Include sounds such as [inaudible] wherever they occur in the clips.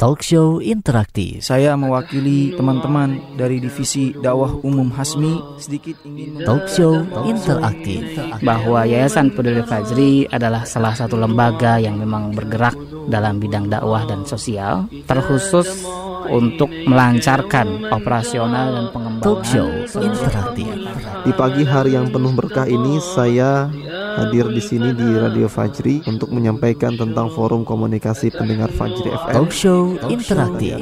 Talk show interaktif. Saya mewakili teman-teman dari divisi dakwah umum Hasmi sedikit ingin Talk show interaktif. bahwa Yayasan Peduli Fajri adalah salah satu lembaga yang memang bergerak dalam bidang dakwah dan sosial, terkhusus untuk melancarkan operasional dan pengembangan Talk show interaktif. Di pagi hari yang penuh berkah ini saya hadir di sini di Radio Fajri untuk menyampaikan tentang forum komunikasi pendengar Fajri FM. Talk show interaktif.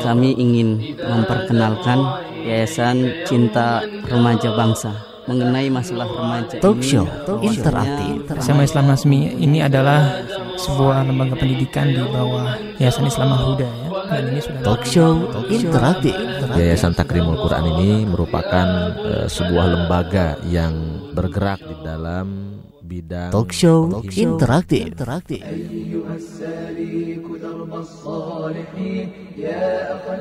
Kami ingin memperkenalkan Yayasan Cinta Remaja Bangsa mengenai masalah remaja. Talk show interaktif. Sama Islam Nasmi ini adalah sebuah lembaga pendidikan di bawah Yayasan Islam Al Huda ya. Dan ini sudah Talk show interaktif. Yayasan Takrimul Quran ini merupakan eh, sebuah lembaga yang bergerak di dalam bidang Talk show penghidupan interaktif. interaktif.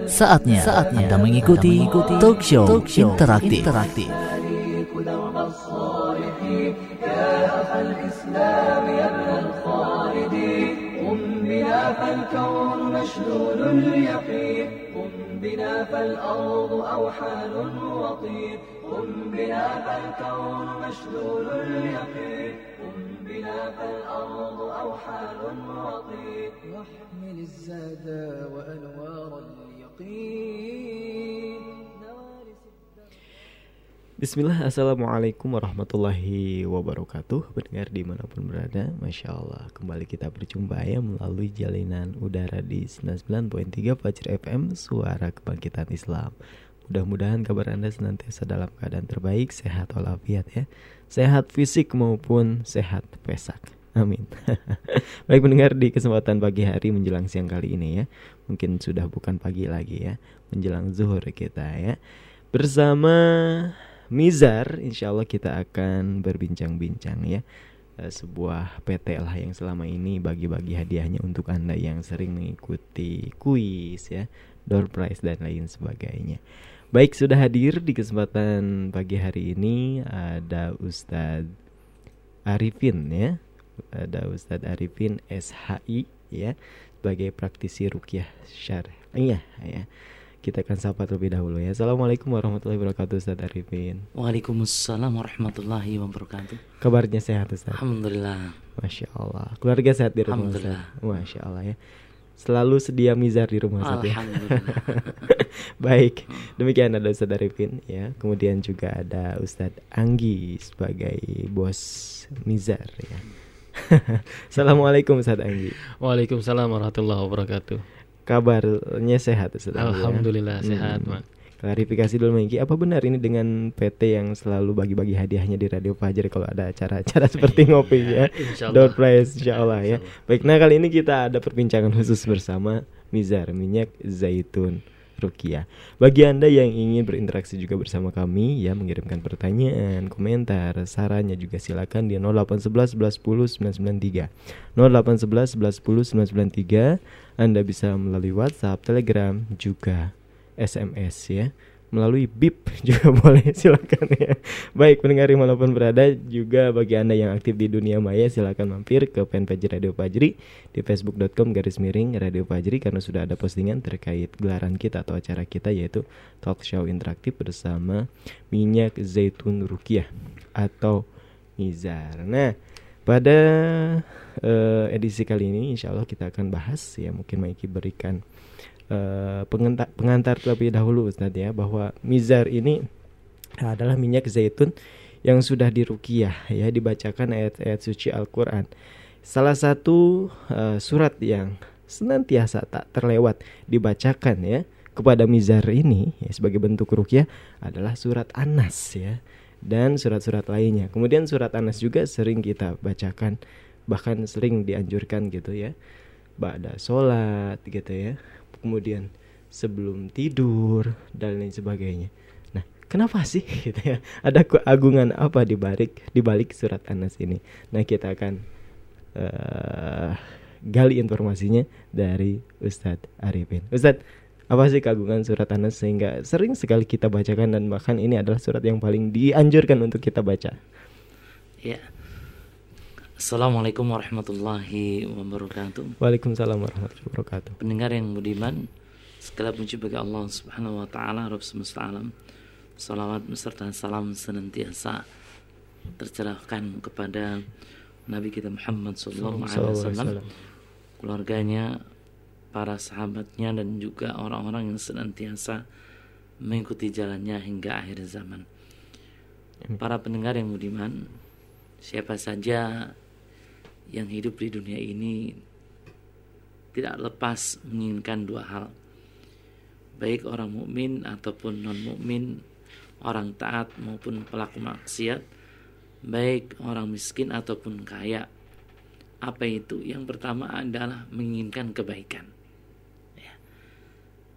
Saatnya, saatnya Anda mengikuti talk show interaktif. interaktif. بنا فالكون مشلول اليقين قم بنا فالأرض أوحال وطين قم بنا فالكون مشلول اليقين بنا فالأرض أوحال وطين واحمل الزاد وأنوار اليقين. Bismillah, Assalamualaikum warahmatullahi wabarakatuh. Pendengar di mana pun berada Masya Allah, kembali kita berjumpa ya Melalui jalinan udara di 99.3 Fajr FM Suara Kebangkitan Islam. Mudah-mudahan kabar Anda senantiasa dalam keadaan terbaik Sehat walafiat ya. Sehat fisik maupun sehat pesak. Amin. [laughs] Baik pendengar di kesempatan pagi hari menjelang siang kali ini ya Mungkin sudah bukan pagi lagi ya Menjelang zuhur kita ya. Bersama Mizar, insya Allah kita akan berbincang-bincang ya Eh, sebuah PT lah yang selama ini bagi-bagi hadiahnya untuk anda yang sering mengikuti kuis ya, door prize dan lain sebagainya. Baik sudah hadir di kesempatan pagi hari ini ada Ustadz Arifin ya, ada Ustadz Arifin SHI ya sebagai praktisi rukyah syariah ya. Kita akan sapa terlebih dahulu ya. Assalamualaikum warahmatullahi wabarakatuh Ustaz Arifin. Waalaikumsalam warahmatullahi wabarakatuh. Kabarnya sehat Ustaz? Alhamdulillah. Masya Allah. Keluarga sehat di rumah Ustaz? Alhamdulillah. Masya Allah ya. Selalu sedia mizar di rumah Ustaz ya. Alhamdulillah. [laughs] Baik, demikian ada Ustaz Arifin ya. Kemudian juga ada Ustadz Anggi sebagai bos mizar ya. [laughs] Assalamualaikum Ustadz Anggi. Waalaikumsalam warahmatullahi wabarakatuh. Kabarnya sehat ya? Alhamdulillah sehat, Hmm. Mak. Klarifikasi dulu Mengki, apa benar ini dengan PT yang selalu bagi-bagi hadiahnya di Radio Fajar kalau ada acara-acara seperti ngopi ya? Door prize insya Allah ya. Baik, nah kali ini kita ada perbincangan khusus bersama Mizar minyak zaitun Rukia. Bagi anda yang ingin berinteraksi juga bersama kami ya mengirimkan pertanyaan, komentar, sarannya juga silakan di 0811 11 10 993. 0811 11 10 993. Anda bisa melalui WhatsApp, Telegram, juga SMS ya melalui BIP [laughs] juga boleh silakan ya. Baik pendengar di mana pun berada juga bagi anda yang aktif di dunia maya silakan mampir ke fanpage Radio Fajri di facebook.com garis miring Radio Fajri karena sudah ada postingan terkait gelaran kita atau acara kita yaitu talk show interaktif bersama minyak zaitun rukiah atau Mizar nah pada eh, edisi kali ini insya Allah kita akan bahas ya mungkin Maiki berikan eh, pengantar, pengantar terlebih dahulu Ustadz ya bahwa mizar ini adalah minyak zaitun yang sudah dirukiah ya dibacakan ayat-ayat suci Al-Qur'an. Salah satu eh, surat yang senantiasa tak terlewat dibacakan ya kepada mizar ini ya, sebagai bentuk rukiah adalah surat Anas ya dan surat-surat lainnya. Kemudian surat Anas juga sering kita bacakan bahkan sering dianjurkan gitu ya. Ba'da sholat gitu ya kemudian sebelum tidur dan lain sebagainya. Nah, kenapa sih [laughs] gitu ya? Ada keagungan apa di balik di balik surat Anas ini? Nah, kita akan eh, gali informasinya dari Ustadz Arifin. Ustadz, apa sih keagungan surat Anas sehingga sering sekali kita bacakan dan bahkan ini adalah surat yang paling dianjurkan untuk kita baca. Ya. Assalamualaikum warahmatullahi wabarakatuh. Waalaikumsalam warahmatullahi wabarakatuh. Pendengar yang budiman, segala puji bagi Allah Subhanahu wa taala Rabb semesta alam. Salawat beserta salam senantiasa tercerahkan kepada Nabi kita Muhammad sallallahu alaihi wasallam, keluarganya, para sahabatnya dan juga orang-orang yang senantiasa mengikuti jalannya hingga akhir zaman. Para pendengar yang budiman, siapa saja yang hidup di dunia ini tidak lepas menginginkan dua hal. Baik orang mukmin ataupun non mukmin, orang taat maupun pelaku maksiat, baik orang miskin ataupun kaya. Apa itu? Yang pertama adalah menginginkan kebaikan. Ya.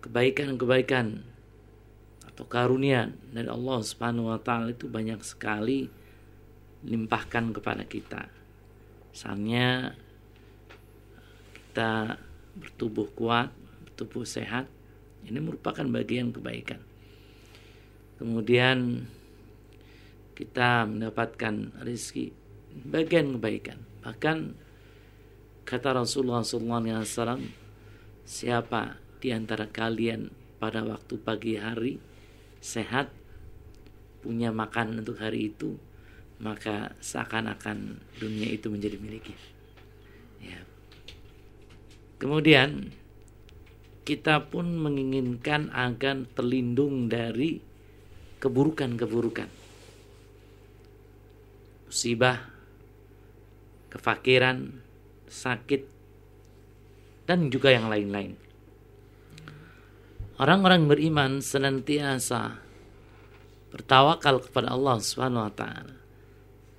Kebaikan-kebaikan atau karunia dari Allah Subhanahu wa taala itu banyak sekali limpahkan kepada kita Misalnya kita bertubuh kuat, bertubuh sehat, ini merupakan bagian kebaikan. Kemudian kita mendapatkan rezeki, bagian kebaikan. Bahkan kata Rasulullah SAW, siapa di antara kalian pada waktu pagi hari sehat, punya makan untuk hari itu, maka seakan-akan dunia itu menjadi miliknya. Ya. Kemudian kita pun menginginkan agar terlindung dari keburukan-keburukan. Musibah, kefakiran, sakit, dan juga yang lain-lain. Orang-orang beriman senantiasa bertawakal kepada Allah Subhanahu wa taala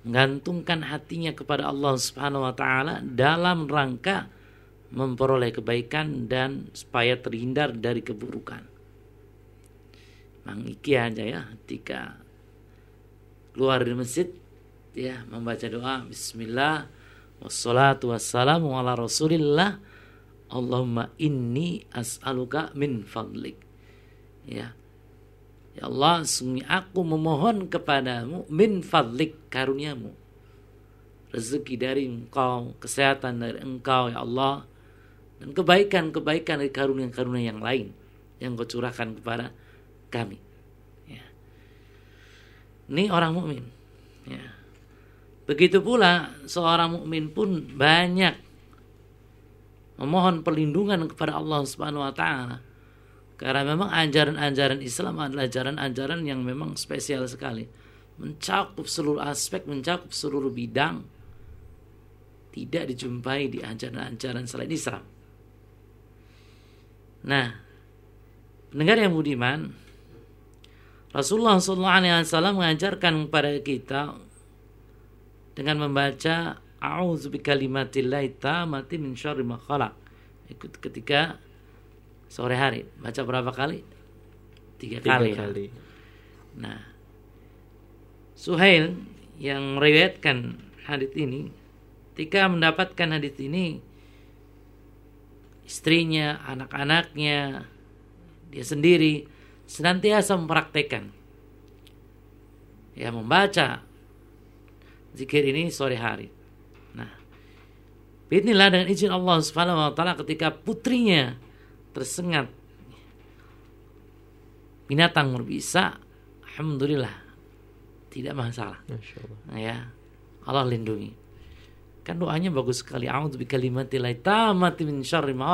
menggantungkan hatinya kepada Allah Subhanahu wa taala dalam rangka memperoleh kebaikan dan supaya terhindar dari keburukan. Mang iki aja ya ketika keluar dari masjid ya membaca doa bismillah wassalatu wassalamu ala rasulillah Allahumma inni as'aluka min fadlik ya Ya Allah, sungguh aku memohon kepadamu min fadlik karuniamu. Rezeki dari engkau, kesehatan dari engkau ya Allah. Dan kebaikan-kebaikan dari karunia-karunia yang lain yang kau curahkan kepada kami. Ya. Ini orang mukmin. Ya. Begitu pula seorang mukmin pun banyak memohon perlindungan kepada Allah Subhanahu wa taala karena memang ajaran-ajaran Islam adalah ajaran-ajaran yang memang spesial sekali. Mencakup seluruh aspek, mencakup seluruh bidang. Tidak dijumpai di ajaran-ajaran selain Islam. Nah, pendengar yang budiman, Rasulullah SAW mengajarkan kepada kita dengan membaca A'udzu bikalimatillahi tammati min syarri ma khalaq. Ikut ketika sore hari baca berapa kali tiga, tiga kali, ya. kali. Ya. nah Suhail yang meriwayatkan hadis ini ketika mendapatkan hadis ini istrinya anak-anaknya dia sendiri senantiasa mempraktekkan ya membaca zikir ini sore hari nah Bismillah dengan izin Allah Subhanahu wa taala ketika putrinya tersengat. Binatang berbisa alhamdulillah tidak masalah. Nah, ya Allah lindungi. Kan doanya bagus sekali. A'udzu bikalimatillahi tammati min syarri ma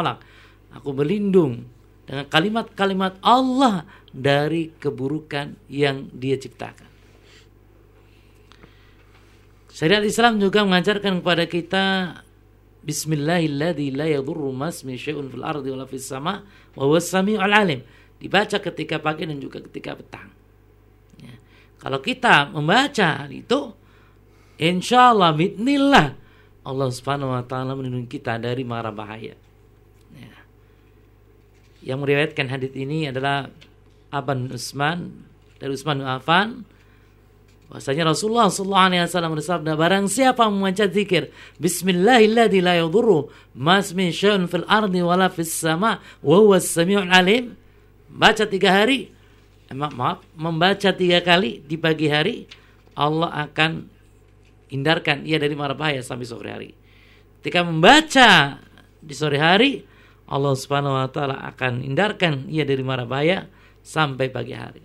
aku berlindung dengan kalimat-kalimat Allah dari keburukan yang dia ciptakan. Syariat Islam juga mengajarkan kepada kita Bismillahilladzi la yadurru masmi syai'un fil ardi wala fis sama wa huwas samiul alim. Dibaca ketika pagi dan juga ketika petang. Ya. Kalau kita membaca itu insya Allah mitnillah Allah Subhanahu wa taala melindungi kita dari mara bahaya. Ya. Yang meriwayatkan hadis ini adalah Aban Usman dari Usman bin Affan Bahasanya Rasulullah sallallahu alaihi wasallam bersabda, barang siapa membaca zikir bismillahilladzi la yadurru mas min syai'in fil ardi wala fis sama wa samiul alim. Baca tiga hari, eh, maaf, membaca tiga kali di pagi hari, Allah akan hindarkan ia dari mara bahaya sampai sore hari. Ketika membaca di sore hari, Allah Subhanahu wa taala akan hindarkan ia dari mara bahaya sampai pagi hari.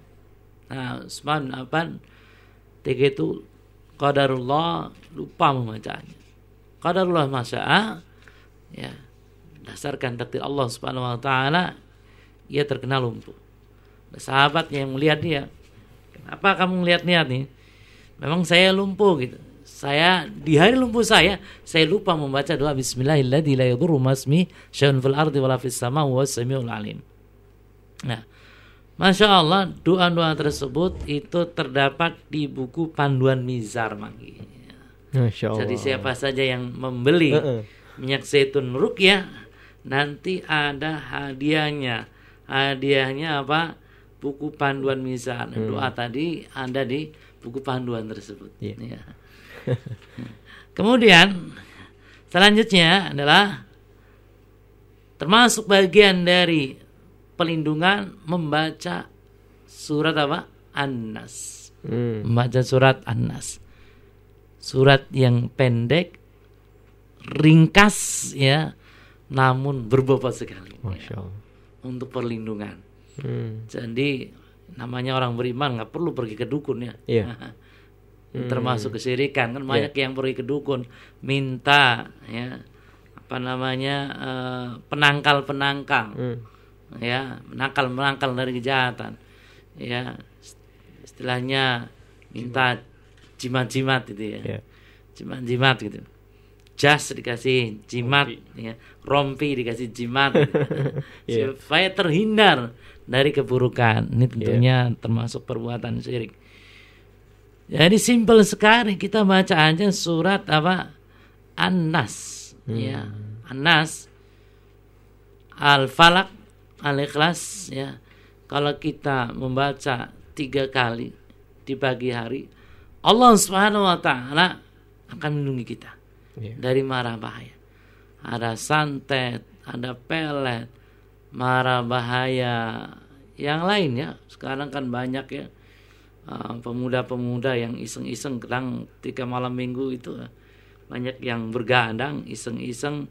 Nah, Usman? Tiga itu qadarullah lupa membacanya. Qadarullah masya'a ya dasarkan takdir Allah Subhanahu wa taala ia terkena lumpuh. Ada sahabat yang melihat dia. Kenapa kamu melihat niat nih? Memang saya lumpuh gitu. Saya di hari lumpuh saya, saya lupa membaca doa bismillahirrahmanirrahim la yadurru masmi syai'un fil ardi wala fis sama wa samiul alim. Nah, Masya Allah doa-doa tersebut itu terdapat di buku panduan Mizar Magi. Masya Allah. Jadi siapa saja yang membeli Heeh. minyak zaitun rukyah nanti ada hadiahnya. Hadiahnya apa? Buku panduan Mizar. Hmm. Doa tadi ada di buku panduan tersebut. Iya. Ya. [laughs] Kemudian selanjutnya adalah termasuk bagian dari pelindungan membaca surat apa? An-Nas. Hmm. Membaca surat An-Nas. Surat yang pendek, ringkas ya, namun berbobot sekali. Masya Allah. Untuk perlindungan. Hmm. Jadi namanya orang beriman nggak perlu pergi ke dukun ya. Iya. [laughs] Termasuk kesirikan kan banyak yang pergi ke dukun minta ya apa namanya eh, penangkal-penangkal Hmm. Ya menangkal-menangkal dari kejahatan. Ya istilahnya minta jimat-jimat gitu ya. Iya. jimat-jimat gitu. Jas dikasih jimat ya. Rompi dikasih jimat Iya. [laughs] supaya terhindar dari keburukan. Ini tentunya termasuk perbuatan syirik. Jadi simpel sekali kita baca aja surat apa? An-Nas. Ya. An-Nas. Al-Falak Al-Ikhlas ya kalau kita membaca tiga kali di pagi hari Allah Subhanahu wa taala akan melindungi kita Iya. dari mara bahaya. Ada santet, ada pelet, mara bahaya yang lain ya. Sekarang kan banyak ya uh, pemuda-pemuda yang iseng-iseng kadang ketika malam minggu itu uh, banyak yang bergadang iseng-iseng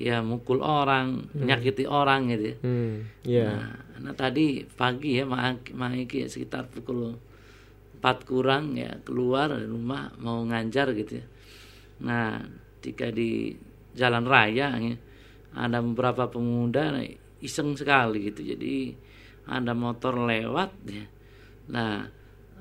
ya mukul orang, menyakiti orang gitu ya. Hmm. Iya. Nah, nah tadi pagi ya Maiki ya, sekitar pukul 4 kurang ya keluar dari rumah mau nganjar gitu ya. Nah, ketika di jalan raya ya, ada beberapa pemuda nah, iseng sekali gitu. Jadi ada motor lewat ya. Nah,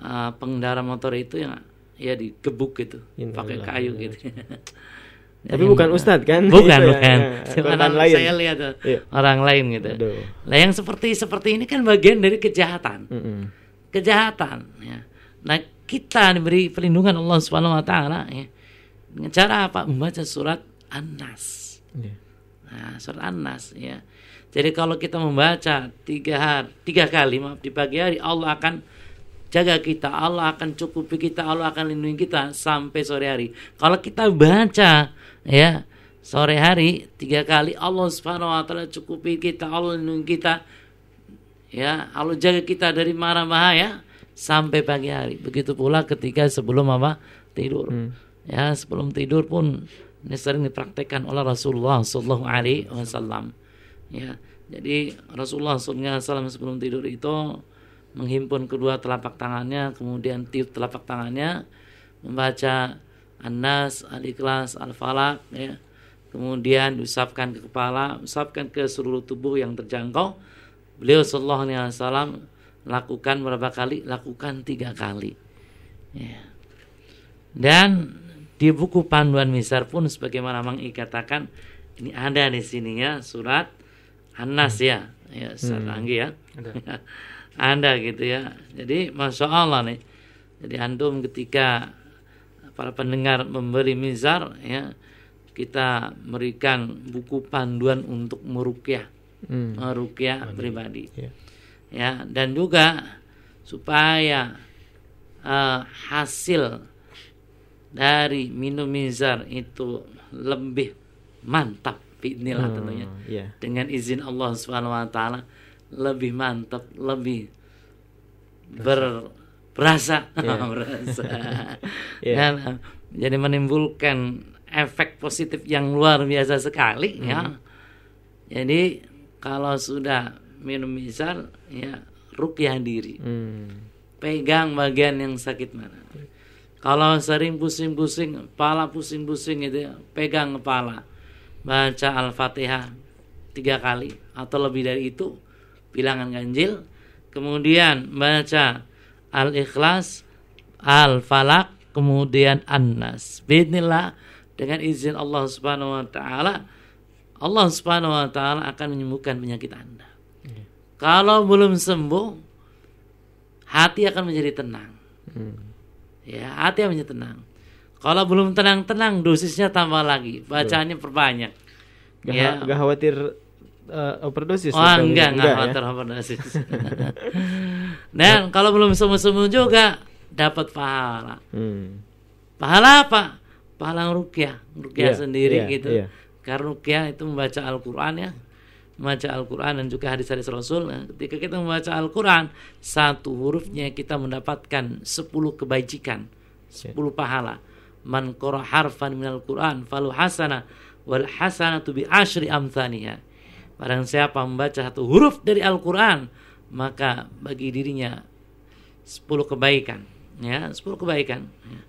eh, pengendara motor itu yang ya digebuk gitu, pakai kayu gitu. [laughs] Tapi bukan ustadz kan? Bukan, Itu ya, bukan. ya, korban lain. saya lihat tuh, Iya. orang lain gitu. Aduh. Nah, yang seperti seperti ini kan bagian dari kejahatan. Mm-mm. Kejahatan ya. Nah, kita diberi perlindungan Allah Subhanahu wa taala ya. Dengan cara apa? Membaca surat An-Nas. Iya. Nah, surat An-Nas ya. Jadi kalau kita membaca tiga hari, tiga kali maaf di pagi hari Allah akan jaga kita, Allah akan cukupi kita, Allah akan lindungi kita sampai sore hari. Kalau kita baca ya sore hari tiga kali Allah Subhanahu wa taala cukupi kita, Allah lindungi kita. Ya, Allah jaga kita dari mara bahaya sampai pagi hari. Begitu pula ketika sebelum apa? tidur. Ya, sebelum tidur pun ini sering dipraktekkan oleh Rasulullah Sallallahu Alaihi Wasallam. Ya, jadi Rasulullah SAW sebelum tidur itu menghimpun kedua telapak tangannya, kemudian tiup telapak tangannya, membaca An-Nas, Al-Ikhlas, Al-Falaq, ya. Kemudian diusapkan ke kepala, usapkan ke seluruh tubuh yang terjangkau. Beliau Sallallahu Alaihi Wasallam lakukan berapa kali? Lakukan tiga kali. Ya. Dan di buku panduan misar pun sebagaimana Mang I katakan ini ada di sini ya surat An-Nas ya. Ya, Ustaz Hmm. Anggi ya. Ada. [laughs] ada gitu ya. Jadi Masya Allah nih. Jadi antum ketika para pendengar memberi mizar ya kita berikan buku panduan untuk merukyah Hmm. merukyah pribadi Iya. ya dan juga supaya eh, hasil dari minum mizar itu lebih mantap inilah Hmm, tentunya iya. dengan izin Allah Subhanahu wa taala lebih mantap lebih berasa, Iya. [laughs] berasa. [laughs] Iya. Dan, eh, jadi menimbulkan efek positif yang luar biasa sekali ya. Hmm. Jadi kalau sudah minum mizar ya rukyah diri. Hmm. Pegang bagian yang sakit mana. Kalau sering pusing-pusing, kepala pusing-pusing itu ya, pegang kepala. Baca Al-Fatihah tiga kali atau lebih dari itu bilangan ganjil. Kemudian baca Al-Ikhlas, Al-Falak, kemudian An-Nas. Bismillah dengan izin Allah Subhanahu wa taala Allah Subhanahu wa taala akan menyembuhkan penyakit Anda. Kalau belum sembuh hati akan menjadi tenang. Ya, hati akan menjadi tenang. Kalau belum tenang-tenang dosisnya tambah lagi, bacaannya perbanyak. Gak, ya. gak khawatir uh, overdosis Oh enggak, enggak ya? khawatir overdosis. [laughs] Dan kalau belum sembuh-sembuh juga dapat pahala. Hmm. Pahala apa? Pahala rukyah, rukyah Iya, sendiri iya, gitu. iya. Karena rukyah itu membaca Al-Qur'an ya. Membaca Al-Qur'an dan juga hadis-hadis Rasul. Nah, ketika kita membaca Al-Qur'an, satu hurufnya kita mendapatkan 10 kebajikan, 10 pahala. Man qara harfan minal Qur'an falu hasana wal hasanatu bi asyri amthaniha. Barang siapa membaca satu huruf dari Al-Qur'an, maka bagi dirinya 10 kebaikan, ya, 10 kebaikan. Ya.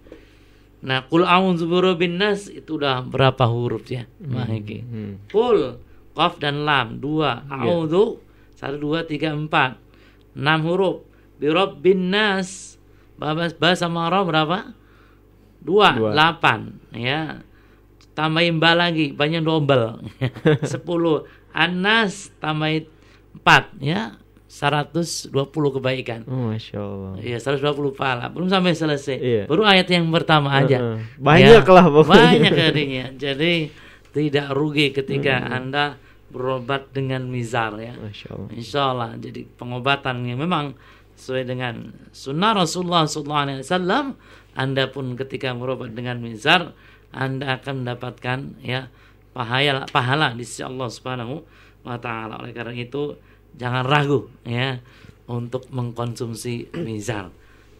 Nah, kul a'udzu birabbin nas itu udah berapa huruf ya? Ini. Hmm. Kul, qaf dan lam dua, a'udzu satu dua tiga empat, enam huruf. Birabbin nas, bahasa Arab berapa? Dua, Dua. delapan, ya. Tambahin ba lagi, banyak double. [laughs] Sepuluh. Anas tambahin empat, ya. 120 kebaikan. Oh, Masya Allah. Iya 120 pahala belum sampai selesai Iya. baru ayat yang pertama aja Heeh. Banyak lah pokoknya. banyak [laughs] jadinya jadi tidak rugi ketika anda berobat dengan mizar ya Masya Allah. Insya Allah jadi pengobatan yang memang sesuai dengan sunnah Rasulullah SAW anda pun ketika berobat dengan mizar anda akan mendapatkan ya pahala pahala di sisi Allah Subhanahu wa taala oleh karena itu jangan ragu ya untuk mengkonsumsi mizar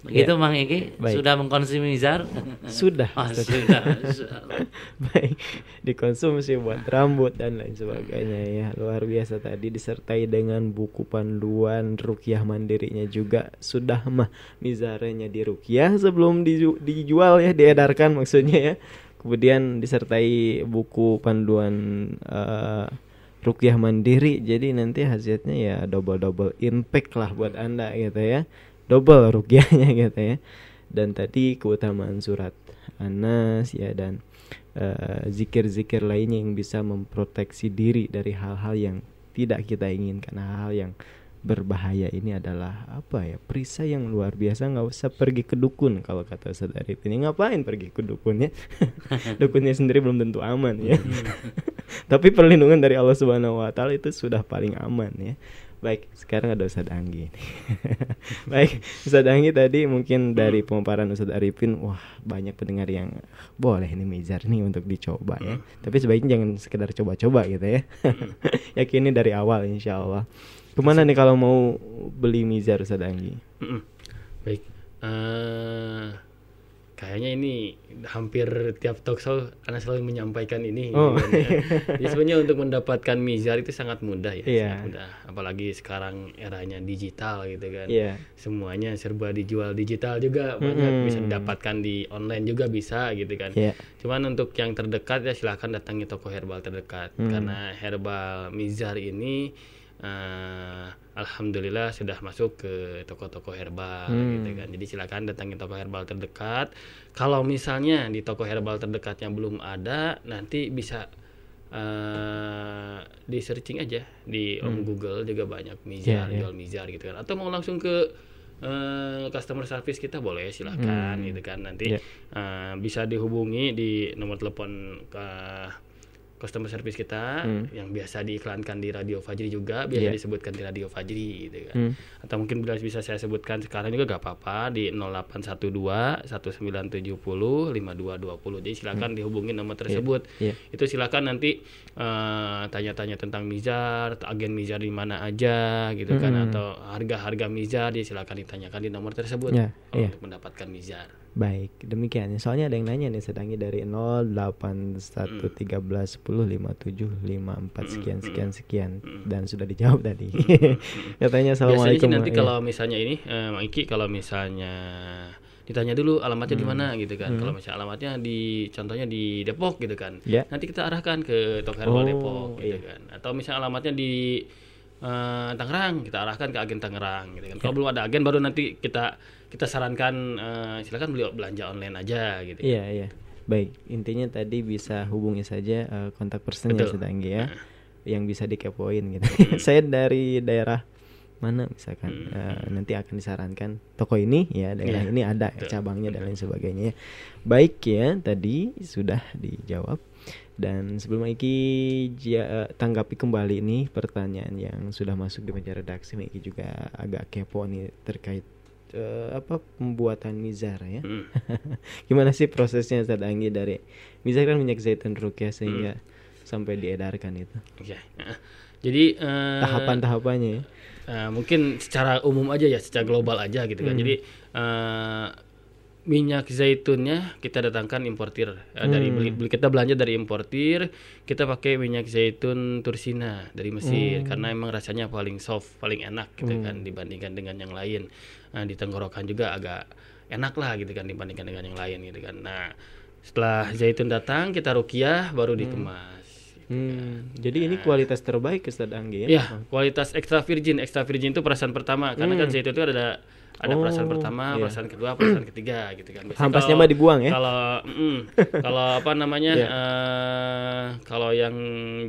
begitu Ya. Mang Egi Baik. sudah mengkonsumsi mizar Sudah. [laughs] oh, sudah Allah. [laughs] Baik, dikonsumsi buat rambut dan lain sebagainya ya. Luar biasa tadi disertai dengan buku panduan rukiah mandirinya juga sudah mah mizarnya di rukiah sebelum diju- dijual ya, diedarkan maksudnya ya. Kemudian disertai buku panduan eh, rukiah mandiri. Jadi nanti hasilnya ya double-double impact lah buat Anda gitu ya. Double rukiahnya [laughs] gitu ya. Dan tadi keutamaan surat Anas ya dan eh, zikir-zikir lainnya yang bisa memproteksi diri dari hal-hal yang tidak kita inginkan hal-hal yang berbahaya ini adalah apa ya? Perisai yang luar biasa nggak usah pergi ke dukun kalau kata Arif ini. Ngapain pergi ke dukunnya? [laughs] Dukunnya sendiri belum tentu aman ya. [laughs] Tapi perlindungan dari Allah Subhanahu Wa Taala itu sudah paling aman ya. Baik sekarang ada Ustaz Anggi [laughs] baik Ustaz Anggi tadi mungkin dari pemaparan Ustaz Arifin wah banyak pendengar yang boleh ini mizar nih untuk dicoba ya. Tapi sebaiknya jangan sekedar coba-coba gitu ya. Yakini dari awal insya Allah ke mana nih kalau mau beli mizar Ustaz Anggi Mm-mm. Baik. eh kayaknya ini hampir tiap talk show Anda selalu menyampaikan ini. Oh. ya. Jadi sebenarnya untuk mendapatkan mizar itu sangat mudah ya, Iya. sangat mudah. Apalagi sekarang eranya digital gitu kan. Iya. Semuanya serba dijual digital juga banyak Mm-mm. bisa didapatkan di online juga bisa gitu kan. Iya. Cuman untuk yang terdekat ya silahkan datangi toko herbal terdekat Hmm. karena herbal mizar ini eh, alhamdulillah sudah masuk ke toko-toko herbal Hmm. gitu kan. Jadi silakan datangi toko herbal terdekat. Kalau misalnya di toko herbal terdekatnya belum ada, nanti bisa eh di searching aja di Om Hmm. Google juga banyak mizar, Iya, iya. jual mizar gitu kan. Atau mau langsung ke eh, customer service kita boleh silahkan Hmm. gitu kan nanti Iya. eh, bisa dihubungi di nomor telepon ke customer service kita Hmm. yang biasa diiklankan di Radio Fajri juga biasa Iya. disebutkan di Radio Fajri gitu kan. Hmm. Atau mungkin bisa saya sebutkan sekarang juga gak apa-apa di 0812 1970 5220. Jadi silakan dihubungi nomor tersebut. Iya. Itu silakan nanti eh, tanya-tanya tentang Mizar, agen Mizar di mana aja gitu kan Hmm. atau harga-harga Mizar dia silakan ditanyakan di nomor tersebut Ya, iya. untuk mendapatkan Mizar. Baik, demikian. Soalnya ada yang nanya nih sedangi dari 0813105754 sekian sekian sekian dan sudah dijawab tadi. [laughs] Katanya Biasanya assalamualaikum. sih nanti kalau misalnya ini eh, Mak Iki kalau misalnya ditanya dulu alamatnya di Hmm. mana gitu kan. Hmm. Kalau misalnya alamatnya di contohnya di Depok gitu kan. Ya. Nanti kita arahkan ke toko herbal Oh, Depok gitu iya. kan. Atau misalnya alamatnya di eh, Tangerang, kita arahkan ke agen Tangerang gitu kan. Ya. Kalau belum ada agen baru nanti kita kita sarankan eh, silakan beli belanja online aja gitu. Iya, iya. Baik, intinya tadi bisa hubungi saja eh, kontak personnya. Sedanggi ya. Yang bisa dikepoin gitu. [laughs] Saya dari daerah mana misalkan eh, nanti akan disarankan toko ini ya daerah Iya, ini ada betul. cabangnya dan lain sebagainya. ya. Baik ya, tadi sudah dijawab. Dan sebelum Iki ja- tanggapi kembali nih pertanyaan yang sudah masuk di meja redaksi, Iki juga agak kepo nih terkait eh, apa pembuatan mizar ya. Hmm. [laughs] Gimana sih prosesnya Ustaz Anggi dari mizar kan minyak zaitun rukyah sehingga Hmm. sampai diedarkan itu. Nah, Jadi eh, Tahapan-tahapannya ya. Eh, mungkin secara umum aja ya, secara global aja gitu kan. Hmm. Jadi eh, minyak zaitunnya kita datangkan importir Eh, dari Hmm. beli, beli- kita belanja dari importir, kita pakai minyak zaitun Tursina dari Mesir Hmm. karena emang rasanya paling soft, paling enak gitu Hmm. kan dibandingkan dengan yang lain. Nah, di tenggorokan juga agak enak lah gitu kan dibandingkan dengan yang lain gitu kan. Nah, setelah zaitun datang kita rukiah baru dikemas. Hmm, jadi ini kualitas terbaik Ustaz Anggi ya. Ya, kualitas extra virgin. Extra virgin itu perasan pertama. Karena kan Hmm. zaitun itu ada ada Oh, perasan pertama, iya. perasan kedua, perasan ketiga gitu kan. Biasanya Hampasnya mah dibuang ya? Kalau mm, [laughs] kalau apa namanya? Iya. eh, kalau yang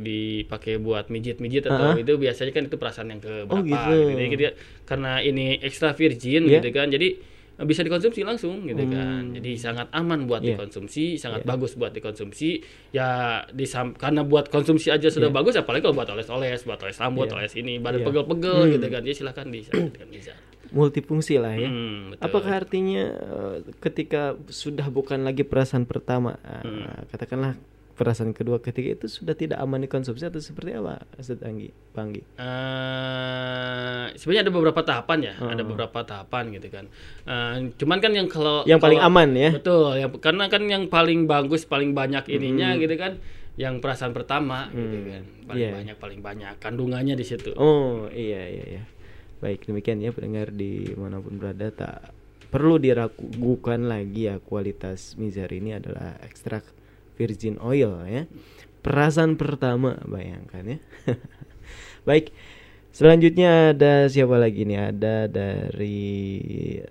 dipakai buat mijit-mijit atau Ah-ah. itu biasanya kan itu perasan yang ke Oh, berapa gitu. Jadi dia- karena ini extra virgin Iya. gitu kan. Jadi bisa dikonsumsi langsung gitu Hmm. kan. Jadi sangat aman buat Iya. dikonsumsi, sangat Iya. bagus buat dikonsumsi. Ya disam karena buat konsumsi aja sudah Iya. bagus apalagi kalau buat oles-oles, buat oles rambut, Iya. oles ini, badan Iya. pegel-pegel Hmm. gitu kan. Jadi silakan disarankan bisa. Multifungsi lah ya. Hmm, betul. Apakah artinya eh, ketika sudah bukan lagi perasan pertama, eh, Hmm. katakanlah perasan kedua, ketiga itu sudah tidak aman dikonsumsi atau seperti apa Ustaz Anggi? Panggi. Eh, sebenarnya ada beberapa tahapan ya, Oh. ada beberapa tahapan gitu kan. Eh, cuman kan yang kalau Yang paling kalau- aman ya? Betul, ya karena kan yang paling bagus, paling banyak ininya Hmm. gitu kan, yang perasaan pertama gitu Hmm, kan, paling iya. banyak paling banyak kandungannya di situ. Oh iya iya iya. Baik demikian ya pendengar di mana pun berada tak perlu diragukan lagi ya kualitas mizar ini adalah ekstrak virgin oil ya. Perasan pertama bayangkan ya. [laughs] Baik. Selanjutnya ada siapa lagi nih? Ada dari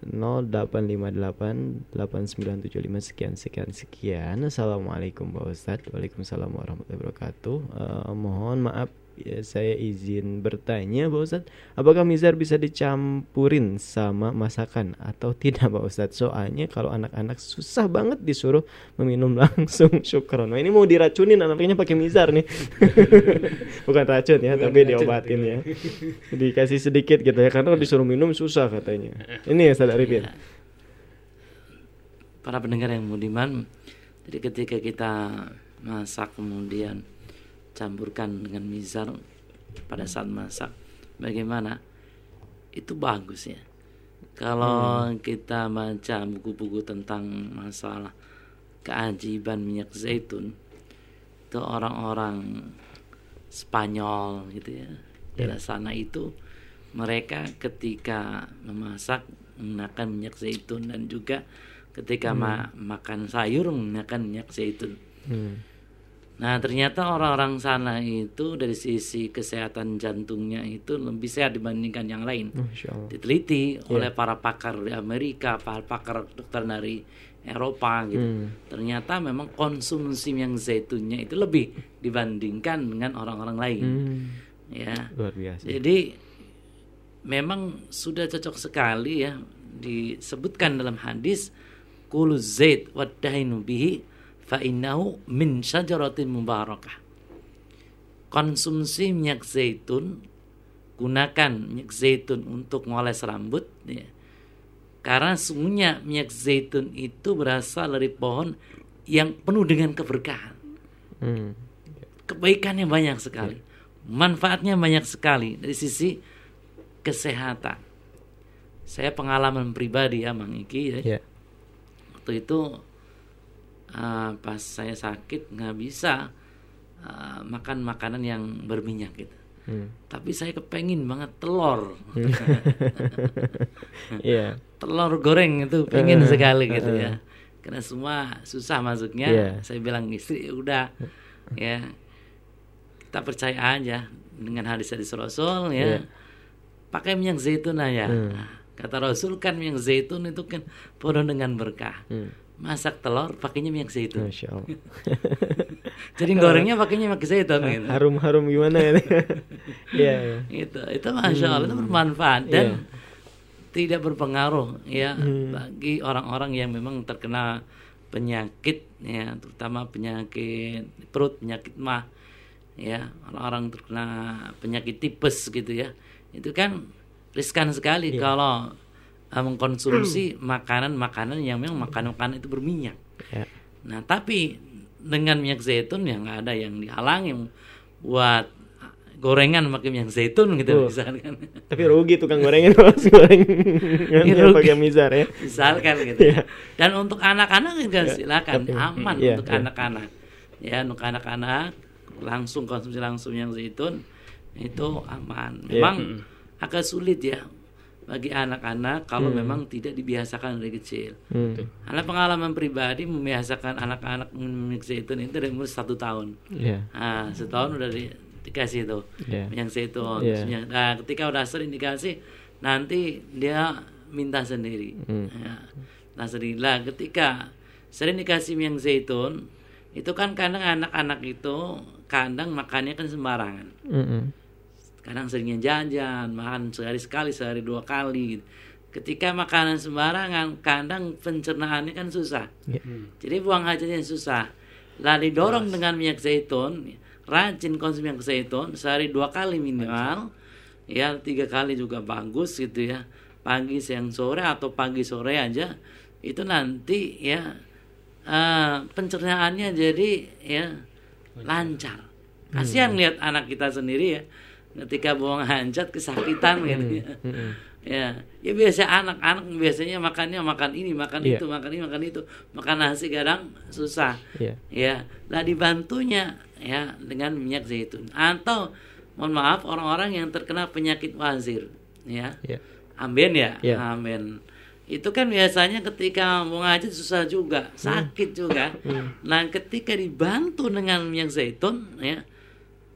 0858 8975 sekian sekian sekian. Assalamualaikum Pak Ustadz. Waalaikumsalam warahmatullahi wabarakatuh. Eh, mohon maaf ya, saya izin bertanya Pak Ustadz, apakah mizar bisa dicampurin sama masakan atau tidak Pak Ustadz? Soalnya kalau anak-anak susah banget disuruh meminum [laughs] langsung syukron. Nah, ini mau diracunin anaknya pakai mizar nih. [laughs] Bukan racun ya, Bukan tapi racun, diobatin ya. Dikasih sedikit gitu ya karena kalau disuruh minum susah katanya. Ini ya Ustadz Arifin. Ya. Para pendengar yang budiman, jadi ketika kita masak kemudian campurkan dengan mizar pada saat masak, bagaimana? Itu bagus ya. Kalau kita baca buku-buku tentang masalah keajiban minyak zaitun, itu orang-orang Spanyol gitu ya, daerah sana itu mereka ketika memasak menggunakan minyak zaitun dan juga ketika ma- makan sayur menggunakan minyak zaitun. Hmm. Nah ternyata orang-orang sana itu dari sisi kesehatan jantungnya itu lebih sehat dibandingkan yang lain. Diteliti Iya. oleh para pakar di Amerika, para pakar dokter dari Eropa gitu. Hmm. Ternyata memang konsumsi minyak zaitunnya itu lebih dibandingkan dengan orang-orang lain. Hmm. Ya. Luar biasa. Jadi memang sudah cocok sekali ya disebutkan dalam hadis kulu zait wadainu bihi fa innahu min syajaratin mubarakah. konsumsi minyak zaitun gunakan minyak zaitun untuk ngoles rambut ya. Karena sungguhnya minyak zaitun itu berasal dari pohon yang penuh dengan keberkahan. Hmm. Kebaikannya banyak sekali. Manfaatnya banyak sekali dari sisi kesehatan. Saya pengalaman pribadi ya Mang Iki ya. Ya. Waktu itu uh, pas saya sakit nggak bisa uh, makan makanan yang berminyak gitu. Hmm. Tapi saya kepengin banget telur. [laughs] Iya. telur goreng itu pengen Eh, sekali gitu eh. ya. Karena semua susah masuknya. Iya. Saya bilang istri "Ya udah [laughs] ya kita percaya aja dengan hadis-hadis Rasul ya. Iya. Pakai minyak zaitun aja. Hmm. Nah, Kata Rasul kan minyak zaitun itu kan penuh dengan berkah. Hmm. Masak telur pakainya minyak zaitun. Masya Allah. [laughs] Jadi gorengnya pakainya minyak zaitun gitu. Harum-harum gimana ya? [laughs] Iya. iya. itu itu masya Allah itu bermanfaat dan tidak berpengaruh ya Hmm. bagi orang-orang yang memang terkena penyakit ya terutama penyakit perut penyakit mah ya orang-orang terkena penyakit tipes gitu ya itu kan riskan sekali kalau uh, mengkonsumsi makanan-makanan yang memang makanan-makanan itu berminyak Ya. Nah, tapi dengan minyak zaitun yang nggak ada yang dihalangi buat gorengan pakai minyak zaitun gitu Oh. misalkan. Tapi rugi tukang gorengin [laughs] mas goreng rugi. pakai mizar ya. misalkan gitu. Iya. Dan untuk anak-anak juga silakan Tapi- aman iya, untuk iya. anak-anak. Ya, untuk anak-anak langsung konsumsi langsung yang zaitun itu aman. Iya. Memang agak sulit ya bagi anak-anak kalau Hmm. memang tidak dibiasakan dari kecil. Hmm. Karena pengalaman pribadi membiasakan anak-anak minum minyak zaitun itu dari umur satu tahun. Iya. Nah, setahun udah di, dikasih itu Iya. minyak zaitun. Minyak- Nah, ketika udah sering dikasih, nanti dia minta sendiri. Hmm. Ya, nah sendiri. Lah, ketika sering dikasih minyak zaitun, itu kan kadang anak-anak itu kadang makannya kan sembarangan. Mm-mm. Kadang seringnya jajan, makan sehari sekali, sehari dua kali. gitu. Ketika makanan sembarangan, kadang pencernaannya kan susah. Iya. Jadi buang hajatnya susah. Lah didorong dengan minyak zaitun, rajin konsumsi minyak zaitun sehari dua kali minimal, ya tiga kali juga bagus gitu ya. Pagi, siang, sore atau pagi sore aja itu nanti ya eh, pencernaannya jadi ya lancar. Kasihan lihat anak kita sendiri ya, ketika buang hajat kesakitan gitu ya. Ya, ya biasa anak-anak biasanya makannya makan ini, makan Iya. itu, makan ini, makan itu, makan nasi kadang susah. Iya. Ya, lah dibantunya ya dengan minyak zaitun atau mohon maaf orang-orang yang terkena penyakit wazir, ya. Iya. Amben ya, Iya. amben. Itu kan biasanya ketika mau ngajit susah juga, sakit juga. [laughs] Nah, ketika dibantu dengan minyak zaitun, ya,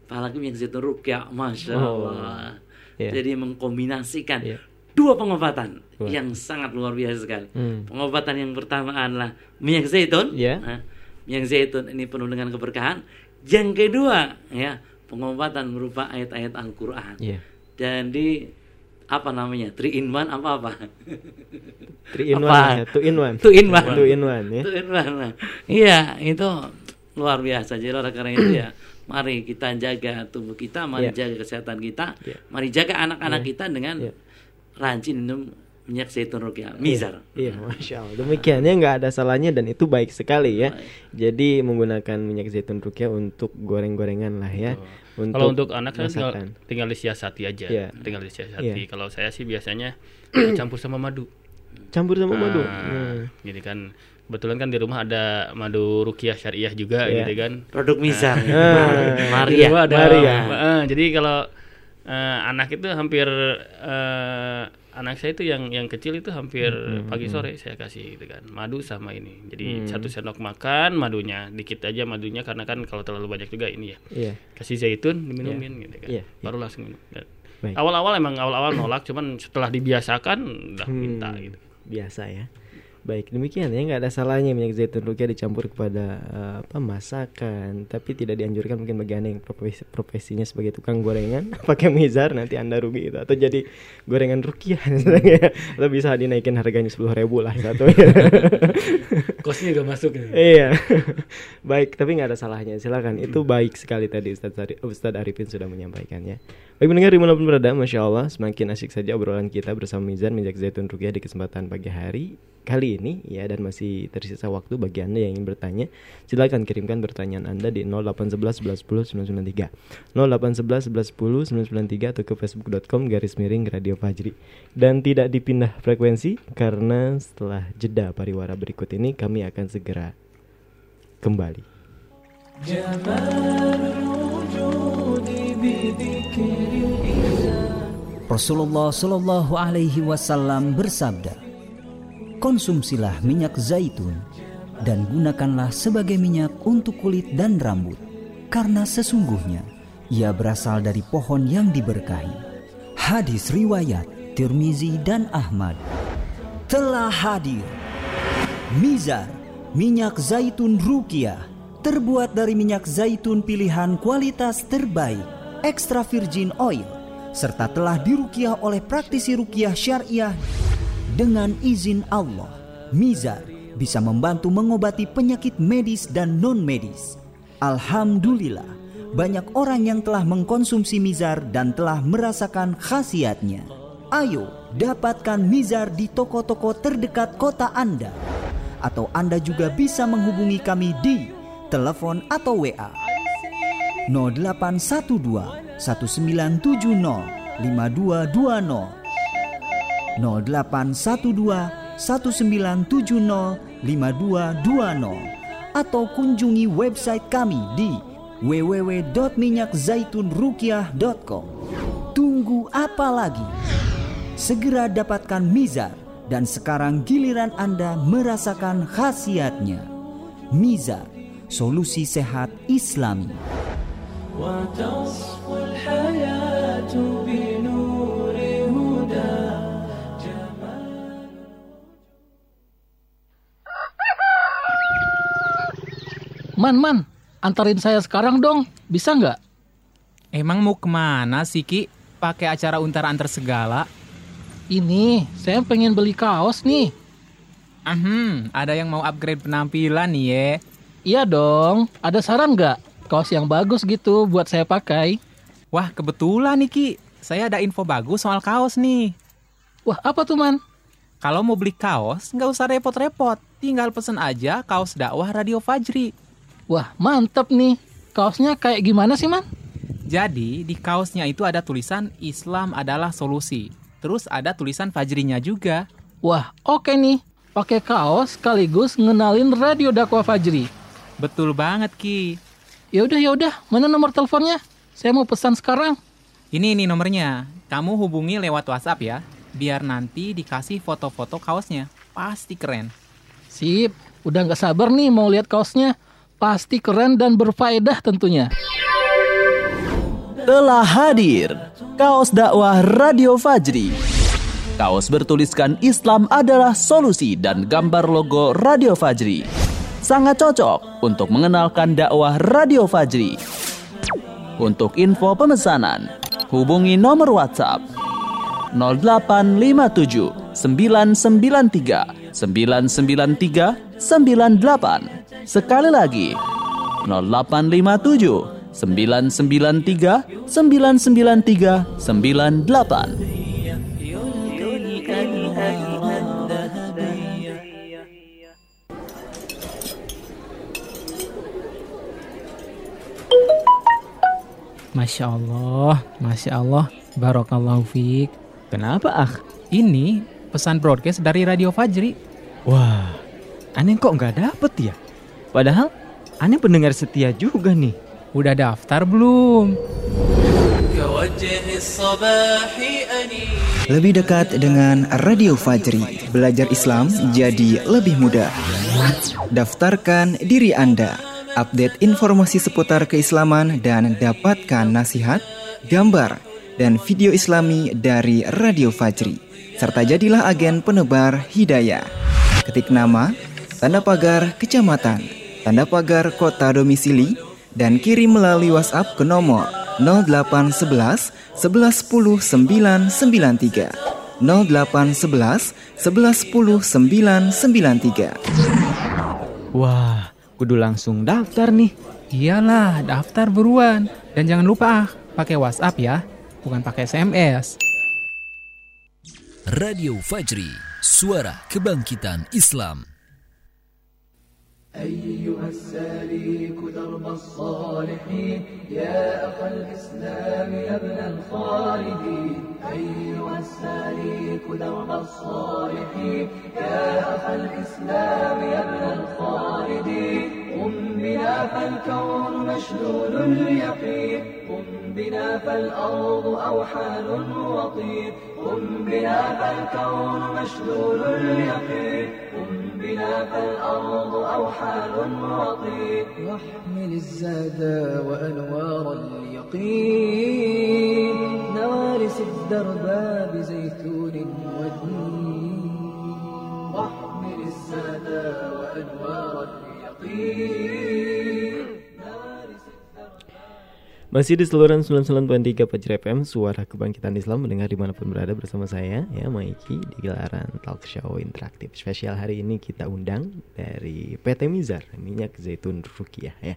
apalagi minyak zaitun rukyah, masya Oh. Allah. Iya. Jadi mengkombinasikan Iya. dua pengobatan Wah. yang sangat luar biasa sekali. Hmm. Pengobatan yang pertama adalah minyak zaitun. Iya. Nah, minyak zaitun ini penuh dengan keberkahan. Yang kedua, ya, pengobatan berupa ayat-ayat Al-Qur'an. Iya. Jadi apa namanya? Three in one apa apa? Three in Apa? one ya, two in one. Two in one. Two in one ya. One. Nah, Iya, itu luar biasa. Jadi oleh karena itu ya, mari kita jaga tubuh kita, mari Iya. jaga kesehatan kita, Iya. mari jaga anak-anak Iya. kita dengan Iya. rajin minum minyak zaitun rukyah, mizar. Iya, masya Allah. Demikian ya nggak ada salahnya dan itu baik sekali ya. Baik. Jadi menggunakan minyak zaitun rukyah untuk goreng-gorengan lah ya. Kalau untuk anak kan tinggal, tinggal disiasati aja, Iya. tinggal disiasati. Iya. Kalau saya sih biasanya [clears throat] campur sama madu. Campur sama madu. Nah, Hmm. Jadi kan kebetulan kan di rumah ada madu rukiah syariah juga Iya. gitu kan. Produk mizar. Ah, Maria. Di rumah ada. Maria. Eh, jadi kalau eh, anak itu hampir eh, anak saya itu yang yang kecil itu hampir Hmm, pagi sore saya kasih gitu kan madu sama ini. Jadi Hmm. satu sendok makan madunya dikit aja madunya karena kan kalau terlalu banyak juga ini ya. Iya. Kasih zaitun diminumin gitu kan. Iya, Baru langsung minum. Dan Baik. Awal-awal emang awal-awal nolak cuman setelah dibiasakan udah Hmm, minta gitu. Biasa ya. Baik, demikian ya nggak ada salahnya minyak zaitun rukyah dicampur kepada eh, apa masakan, tapi tidak dianjurkan mungkin bagi anda yang profesi, profesinya sebagai tukang gorengan [laughs] pakai mizar nanti anda rugi itu atau jadi gorengan [laughs] misalnya. atau bisa dinaikin harganya sepuluh ribu lah satu. [laughs] Kosnya juga masuk ya. Iya. baik, tapi nggak ada salahnya. Silakan. Itu baik sekali tadi Ustadz Ari- Ustadz Arifin sudah menyampaikannya. Baik mendengar di mana pun berada, masya Allah, semakin asyik saja obrolan kita bersama Mizan Minjak Zaitun Rukiah di kesempatan pagi hari kali ini ya dan masih tersisa waktu bagi anda yang ingin bertanya silakan kirimkan pertanyaan anda di 0811 11 10 993 0811 11 10 993 atau ke facebook.com garis miring radio Fajri. Dan tidak dipindah frekuensi karena setelah jeda pariwara berikut ini kami akan segera kembali Rasulullah Shallallahu Alaihi Wasallam bersabda, konsumsilah minyak zaitun dan gunakanlah sebagai minyak untuk kulit dan rambut, karena sesungguhnya ia berasal dari pohon yang diberkahi. Hadis riwayat Tirmizi dan Ahmad telah hadir. Mizar, minyak zaitun rukiah, terbuat dari minyak zaitun pilihan kualitas terbaik, extra virgin oil, serta telah dirukiah oleh praktisi rukiah syariah dengan izin Allah. Mizar bisa membantu mengobati penyakit medis dan non-medis. Alhamdulillah, banyak orang yang telah mengkonsumsi mizar dan telah merasakan khasiatnya. Ayo, dapatkan mizar di toko-toko terdekat kota Anda. Atau Anda juga bisa menghubungi kami di telepon atau WA 0812 1970 5220 0812 1970 5220 atau kunjungi website kami di www.minyakzaitunrukiah.com. Tunggu apa lagi? Segera dapatkan Mizar dan sekarang giliran Anda merasakan khasiatnya. Mizar, solusi sehat Islami. Man, man, antarin saya sekarang dong. Bisa nggak? Emang mau ke mana sih Ki? Pakai acara untar antar segala? Ini, saya pengen beli kaos nih. Hmm, ada yang mau upgrade penampilan nih ya? Iya dong. Ada saran nggak? Kaos yang bagus gitu buat saya pakai. Wah, kebetulan nih Ki. Saya ada info bagus soal kaos nih. Wah, apa tuh man? Kalau mau beli kaos, nggak usah repot-repot. Tinggal pesen aja kaos dakwah Radio Fajri. Wah, mantep nih. Kaosnya kayak gimana sih man? Jadi, di kaosnya itu ada tulisan Islam adalah solusi. Terus ada tulisan Fajrinya juga. Wah, oke nih. Pakai kaos sekaligus ngenalin radio dakwah Fajri. Betul banget, Ki. Ya udah ya udah, mana nomor teleponnya? Saya mau pesan sekarang. Ini nih nomornya. Kamu hubungi lewat WhatsApp ya. Biar nanti dikasih foto-foto kaosnya. Pasti keren. Sip, udah nggak sabar nih mau lihat kaosnya. Pasti keren dan berfaedah tentunya. Telah hadir kaos dakwah Radio Fajri. Kaos bertuliskan Islam adalah solusi dan gambar logo Radio Fajri. Sangat cocok untuk mengenalkan dakwah Radio Fajri. Untuk info pemesanan, hubungi nomor WhatsApp 0857 993 993 98. Sekali lagi 0857 993 993 98. Masya Allah, Masya Allah, Barokallahu fiik. Kenapa ah? Ini pesan broadcast dari Radio Fajri. Wah, aneh kok nggak dapet ya? Padahal aneh pendengar setia juga nih. Udah daftar belum? Lebih dekat dengan Radio Fajri, belajar Islam jadi lebih mudah. Daftarkan diri Anda, update informasi seputar keislaman dan dapatkan nasihat, gambar, dan video islami dari Radio Fajri. Serta jadilah agen penebar hidayah. Ketik nama, tanda pagar kecamatan, tanda pagar kota domisili, dan kirim melalui WhatsApp ke nomor 0811 1110 993 0811 1110 993 Wah, kudu langsung daftar nih. Iyalah, daftar buruan. Dan jangan lupa ah, pakai WhatsApp ya, bukan pakai SMS. Radio Fajri, suara kebangkitan Islam. أيها السالك درب الصالحين يا أخ الإسلام يا ابن الخالدين. أيها السالك درب الصالحين يا أخ الإسلام يا ابن الخالدين. قم بنا فالكون مشلول اليقين قم بنا فالأرض أوحال وطين قم بنا فالكون مشلول اليقين قم بنا فالأرض أوحال وطين واحمل الزاد وأنوار اليقين. نوارس الدرب بزيتون ودين. واحمل الزاد وأنوار اليقين Masih di seluruh 99.3 Fajr FM Suara Kebangkitan Islam mendengar di mana pun berada bersama saya ya Maiki di gelaran talk show interaktif spesial hari ini kita undang dari PT Mizar minyak zaitun Rukiah ya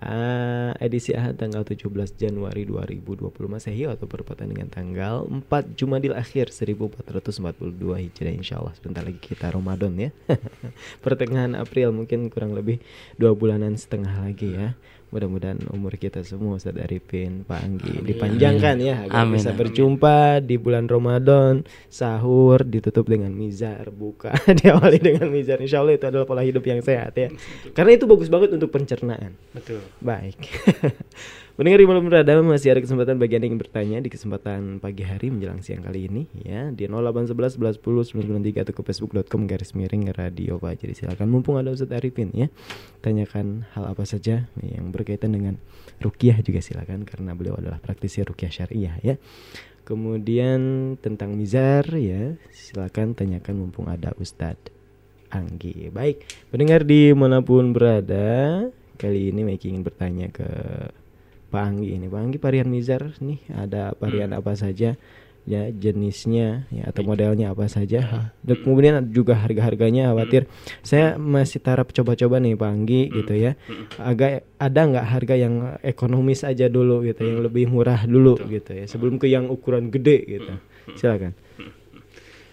uh, edisi Ahad tanggal 17 Januari 2020 Masehi atau berpatan dengan tanggal 4 Jumadil Akhir 1442 Hijriah Insya Allah sebentar lagi kita Ramadan ya. [laughs] Pertengahan April mungkin kurang lebih dua bulanan setengah lagi ya mudah-mudahan umur kita semua Ustaz Arifin Pak Anggi Amin. dipanjangkan ya agar Amin, bisa amin. berjumpa di bulan Ramadan sahur ditutup dengan mizar buka [laughs] diawali dengan mizar Insya Allah itu adalah pola hidup yang sehat ya karena itu bagus banget untuk pencernaan Betul. baik [laughs] Mendengar malam berada masih ada kesempatan bagi Anda yang bertanya di kesempatan pagi hari menjelang siang kali ini ya di 0811 11 10 993 atau ke facebook.com garis miring radio Fajri silakan mumpung ada Ustadz Arifin ya tanyakan hal apa saja yang berkaitan dengan rukiah juga silakan karena beliau adalah praktisi rukiah syariah ya. Kemudian tentang mizar ya silakan tanyakan mumpung ada Ustadz Anggi. Baik mendengar di mana pun berada kali ini Mike ingin bertanya ke Pak Anggi ini. Pak Anggi varian mizar nih ada varian apa saja ya jenisnya ya atau modelnya apa saja. Dan kemudian ada juga harga-harganya khawatir. Saya masih taraf coba-coba nih Pak Anggi gitu ya. Agak ada nggak harga yang ekonomis aja dulu gitu yang lebih murah dulu gitu ya sebelum ke yang ukuran gede gitu. Silakan.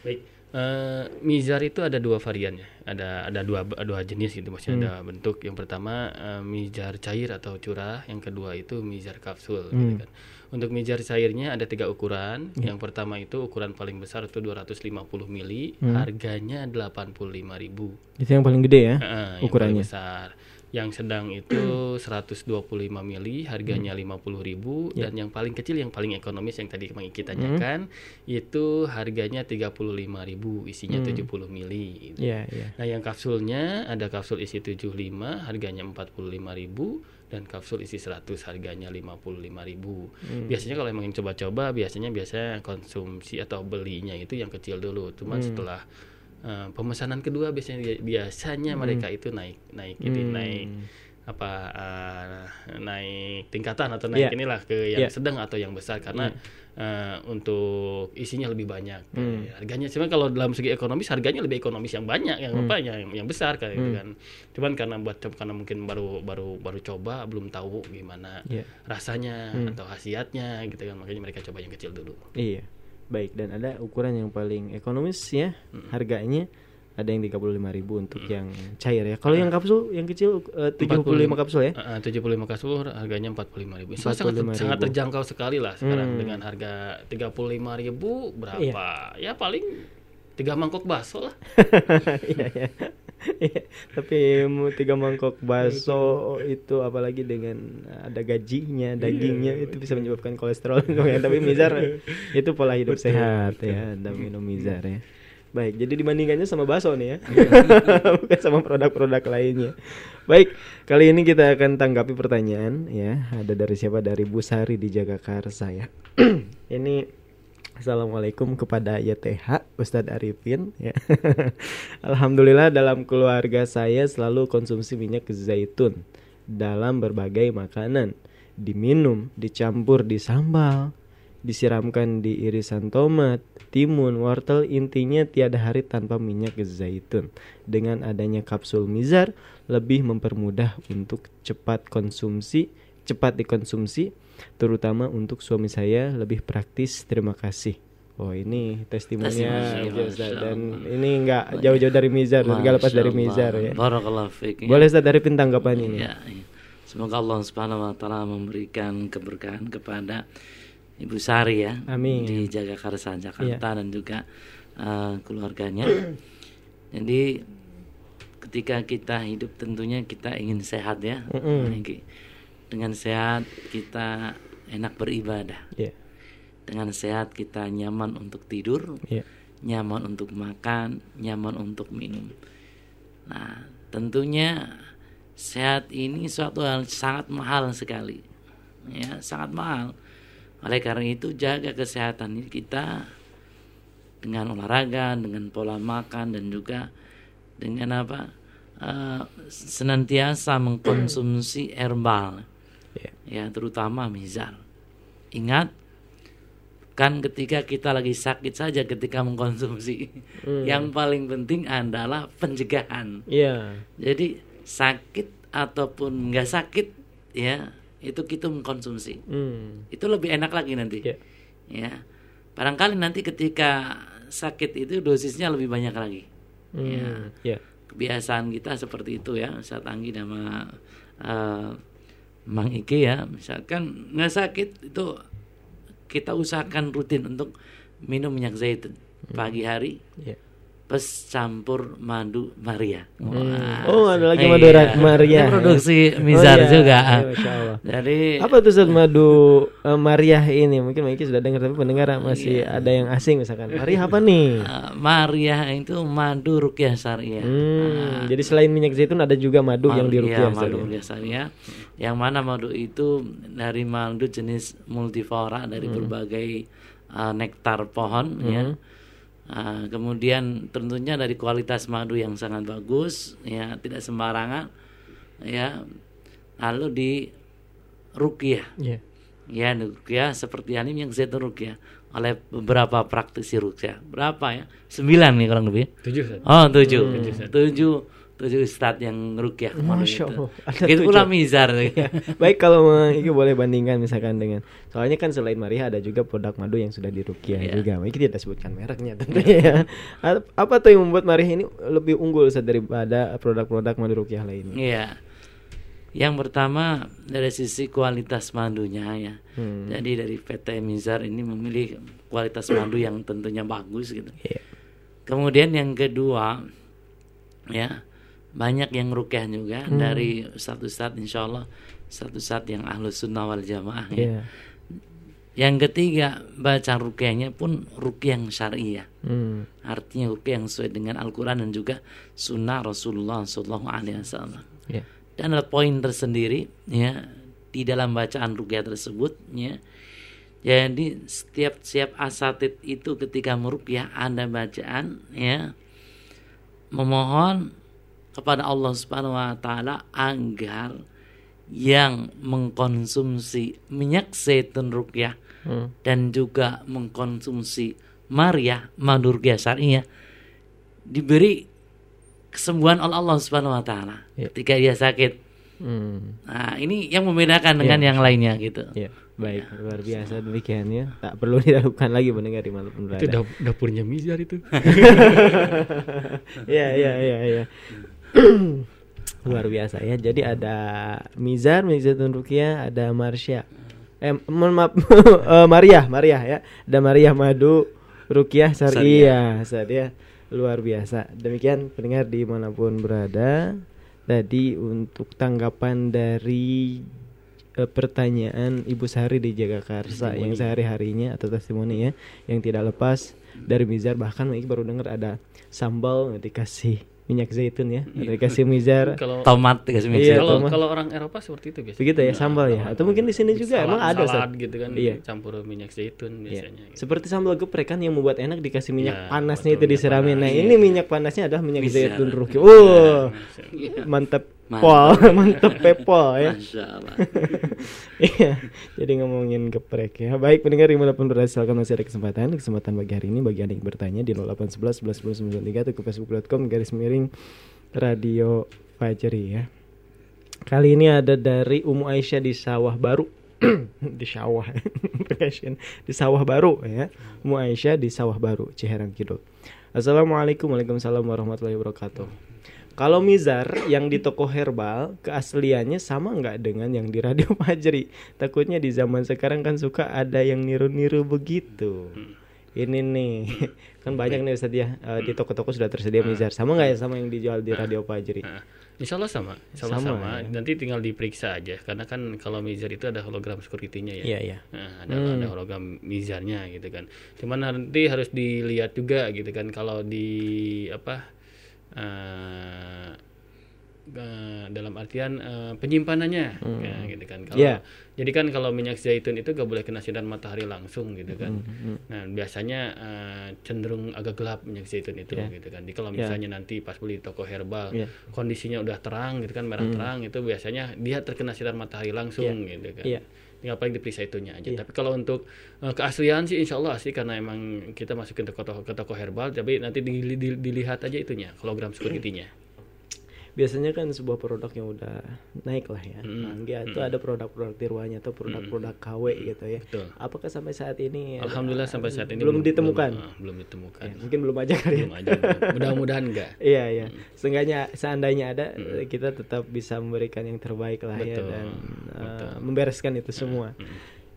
Baik, eh, mizar itu ada dua variannya, ada ada dua dua jenis gitu, maksudnya Hmm. ada bentuk. Yang pertama eh, mizar cair atau curah, yang kedua itu mizar kapsul. gitu Hmm. kan. Untuk mizar cairnya ada tiga ukuran. Ya. Yang pertama itu ukuran paling besar itu 250 mili, Hmm. harganya 85.000 itu yang paling gede ya yang ukurannya paling besar. Yang sedang itu 125 mili, harganya 50.000 Ya. dan yang paling kecil yang paling ekonomis yang tadi kita Hmm. tanyakan itu harganya 35.000, isinya Hmm. 70 mili. gitu. Iya, iya. Nah, yang kapsulnya ada kapsul isi 75, harganya 45.000 dan kapsul isi 100 harganya 55.000. Hmm. Biasanya kalau emang yang coba-coba biasanya biasanya konsumsi atau belinya itu yang kecil dulu. Cuman Hmm. setelah uh, pemesanan kedua biasanya biasanya Hmm. mereka itu naik naik ini Hmm. naik apa uh, naik tingkatan atau naik Iya. inilah ke yang Iya. sedang atau yang besar karena uh, untuk isinya lebih banyak Hmm. harganya cuman kalau dalam segi ekonomis harganya lebih ekonomis yang banyak yang Hmm. apa yang yang besar kan gitu Hmm. kan cuman karena buat karena mungkin baru baru baru coba belum tahu gimana Iya. rasanya Hmm. atau khasiatnya gitu kan makanya mereka coba yang kecil dulu Iya. Baik dan ada ukuran yang paling ekonomis ya. Harganya ada yang 35.000 untuk yang cair ya. Kalau yang kapsul yang kecil eh, 75 kapsul ya. Uh, uh, 75 kapsul harganya 45.000. So, sangat 45.000. sangat terjangkau sekali lah sekarang Hmm. dengan harga 35.000 berapa? Ya paling tiga mangkok bakso lah. [laughs] Iya, iya. [laughs] Iya, Tapi mau tiga mangkok bakso itu apalagi dengan ada gajinya, dagingnya itu bisa menyebabkan kolesterol. Tapi mizar [laughs] itu pola hidup Betul, sehat betul. ya, dan minum mizar ya. Baik, jadi dibandingkannya sama bakso nih ya. [laughs] Bukan sama produk-produk lainnya. Baik, kali ini kita akan tanggapi pertanyaan ya. Ada dari siapa? Dari Bu Sari di Jagakarsa ya. [clears throat] ini Assalamualaikum kepada YTH Ustadz Arifin ya. [laughs] Alhamdulillah dalam keluarga saya selalu konsumsi minyak zaitun dalam berbagai makanan Diminum, dicampur di sambal disiramkan di irisan tomat, timun, wortel, intinya tiada hari tanpa minyak zaitun. Dengan adanya kapsul mizar lebih mempermudah untuk cepat konsumsi, cepat dikonsumsi, terutama untuk suami saya lebih praktis. Terima kasih. Oh ini testimoninya dan ini nggak jauh-jauh dari mizar, nggak lepas dari mizar ya. Barakallahu fiik, ya. Boleh Ustaz dari tanggapan ini. Ya, ya. Semoga Allah Subhanahu wa taala memberikan keberkahan kepada Ibu Sari ya Amin. di Jagakarsa Jakarta Iya. dan juga uh, keluarganya. Jadi ketika kita hidup tentunya kita ingin sehat ya. Nah, ini. Dengan sehat kita enak beribadah. Iya. Dengan sehat kita nyaman untuk tidur, Iya. nyaman untuk makan, nyaman untuk minum. Nah, tentunya sehat ini suatu hal sangat mahal sekali. Ya, sangat mahal. Oleh karena itu jaga kesehatan ini kita dengan olahraga, dengan pola makan dan juga dengan apa? eh, senantiasa mengkonsumsi herbal. Ya, terutama mizar. Ingat kan ketika kita lagi sakit saja ketika mengkonsumsi. Hmm. Yang paling penting adalah pencegahan. Iya. Jadi sakit ataupun nggak sakit ya itu kita mengkonsumsi. Hmm. Itu lebih enak lagi nanti. Ya. Barangkali nanti ketika sakit itu dosisnya lebih banyak lagi. Hmm. Ya. Ya. Kebiasaan kita seperti itu ya. Saat Anggi sama eh, Mang Ike ya, misalkan nggak sakit itu kita usahakan rutin untuk minum minyak zaitun pagi hari. Plus campur madu Maria. Wah, Oh, ada lagi iya. madu ra- Maria. Ini produksi Oh, Mizar iya. juga. Iya, Masya Allah. Jadi apa tuh Ustaz madu eh, Maria ini? Mungkin Miki sudah dengar tapi pendengar masih Iya. ada yang asing misalkan. Maria apa nih? Uh, Maria itu madu rukyah syariah. Hmm, jadi selain minyak zaitun ada juga madu yang Madu- dirukyah iya, madu ya? rukyah syariah. Yang mana madu itu dari madu jenis multiflora dari Hmm. berbagai uh, nektar pohon ya. Hmm. Uh, kemudian tentunya dari kualitas madu yang sangat bagus ya, tidak sembarangan ya. Lalu di rukyah. Iya. Ya, rukyah seperti ini yang zaitun rukyah oleh beberapa praktisi rukyah. Berapa ya? Sembilan nih kurang lebih. Tujuh. Oh, tujuh. Hmm. Tujuh, tujuh, tujuh ustadz yang rukyah kemarin Masya itu. Allah, tujuh. pula mizar. [laughs] Ya, Baik kalau Iki boleh bandingkan misalkan dengan soalnya kan selain Maria ada juga produk madu yang sudah dirukyah Iya. juga. Iki tidak sebutkan mereknya tentunya ya. Ap- Apa tuh yang membuat Maria ini lebih unggul daripada produk-produk madu rukyah lainnya? Iya. Yang pertama dari sisi kualitas madunya ya. Hmm. Jadi dari PT Mizar ini memilih kualitas madu yang tentunya bagus gitu. Iya. Kemudian yang kedua ya banyak yang rukyah juga Hmm. dari ustadz-ustadz insya Allah ustadz-ustadz yang ahlus sunnah wal jamaah ya. Iya. Yang ketiga baca rukyahnya pun rukyah yang syariah. Hmm. Artinya rukyah yang sesuai dengan Al-Quran dan juga sunnah Rasulullah Sallallahu Alaihi Wasallam. Iya. Dan ada poin tersendiri ya di dalam bacaan rukyah tersebut ya. Jadi setiap setiap asatid itu ketika merukyah ada bacaan ya memohon kepada Allah Subhanahu wa taala agar yang mengkonsumsi minyak zaitun rukyah Hmm. dan juga mengkonsumsi Maria madu rukyah syariah diberi kesembuhan oleh Allah Subhanahu wa taala ketika dia sakit. Hmm. Nah, ini yang membedakan dengan Iya. yang lainnya gitu. Iya, baik luar biasa demikiannya. Tak perlu diragukan lagi mendengar di berada. Itu dap- dapurnya Mizar itu. Iya [laughs] iya iya iya. [coughs] Luar biasa ya. Jadi ada Mizar, Mizatun Rukia, ada Marsha. Eh, mohon maaf, [laughs] Eh, Maria, Maria ya. Ada Maria Madu, Rukiah Syariah, Syariah. Luar biasa. Demikian pendengar di mana pun berada. Tadi untuk tanggapan dari eh, pertanyaan Ibu Sari di Jagakarsa yang sehari-harinya atau testimoni ya yang tidak lepas dari Mizar bahkan ini baru dengar ada sambal dikasih minyak zaitun ya. Ada dikasih Mizar [laughs] Kalau Tomat dikasih minyak iya, kalau tomat. kalau orang Eropa seperti itu biasanya. begitu ya sambal ya. Atau mungkin di sini juga Salad- emang ada salad gitu kan iya. campur minyak zaitun biasanya. gitu. seperti sambal geprek kan yang membuat enak dikasih minyak Ya, panasnya itu disiramin nah ini minyak panasnya adalah minyak Bisa. zaitun ruki. Oh Iya. mantap Pol, [laughs] mantep pepol ya. Masya Allah. [laughs] Iya, jadi ngomongin geprek ya. Baik, pendengar 58 beras, silakan masih ada kesempatan. Kesempatan bagi hari ini bagi Anda yang bertanya di 0811 11 10 93 atau ke facebook.com garis miring radio Fajri ya. Kali ini ada dari Umu Aisyah di Sawah Baru. [clears throat] di sawah [laughs] di sawah baru ya Umu Aisyah di sawah baru Ciherang Kidul Assalamualaikum Waalaikumsalam warahmatullahi wabarakatuh kalau mizar yang di toko herbal keasliannya sama nggak dengan yang di radio [laughs] Fajri? Takutnya di zaman sekarang kan suka ada yang niru-niru begitu. Ini nih [laughs] kan banyak nih Ustaz ya eh, di toko-toko sudah tersedia mizar. Sama nggak ya sama yang dijual di radio Fajri? Insya Allah sama, insya Allah Sama, sama. ya. Nanti tinggal diperiksa aja, karena kan kalau mizar itu ada hologram security-nya ya. Iya, iya. Nah, ada, Hmm. ada hologram mizarnya gitu kan. Cuman nanti harus dilihat juga gitu kan, kalau di apa eh, eh, dalam artian eh, penyimpanannya, Hmm. ya, gitu kan. Kalau Iya. jadi kan kalau minyak zaitun itu gak boleh kena sinar matahari langsung gitu kan. Hmm, hmm. Nah biasanya eh, cenderung agak gelap minyak zaitun itu Iya. gitu kan. Jadi kalau Iya. misalnya nanti pas beli di toko herbal Iya. kondisinya udah terang gitu kan merah Hmm. terang itu biasanya dia terkena sinar matahari langsung Iya. gitu kan. Iya. Tinggal paling diperiksa itunya aja. Iya. Tapi kalau untuk eh, keaslian sih insya Allah asli karena emang kita masukin ke toko ke toko herbal tapi nanti di- di- dilihat aja itunya hologram security-nya. Biasanya kan sebuah produk yang udah naik lah ya. Mm. Nah, itu Mm. ada produk-produk tiruannya atau produk-produk KW gitu ya. Betul. Apakah sampai saat ini ada- Alhamdulillah sampai saat ini belum, ditemukan? belum, eh, belum ditemukan. Ya, mungkin belum aja kali. ya. Belum aja. Mudah-mudahan enggak. [laughs] Iya iya. Seenggaknya seandainya ada kita tetap bisa memberikan yang terbaik lah ya Betul, dan uh, membereskan itu semua.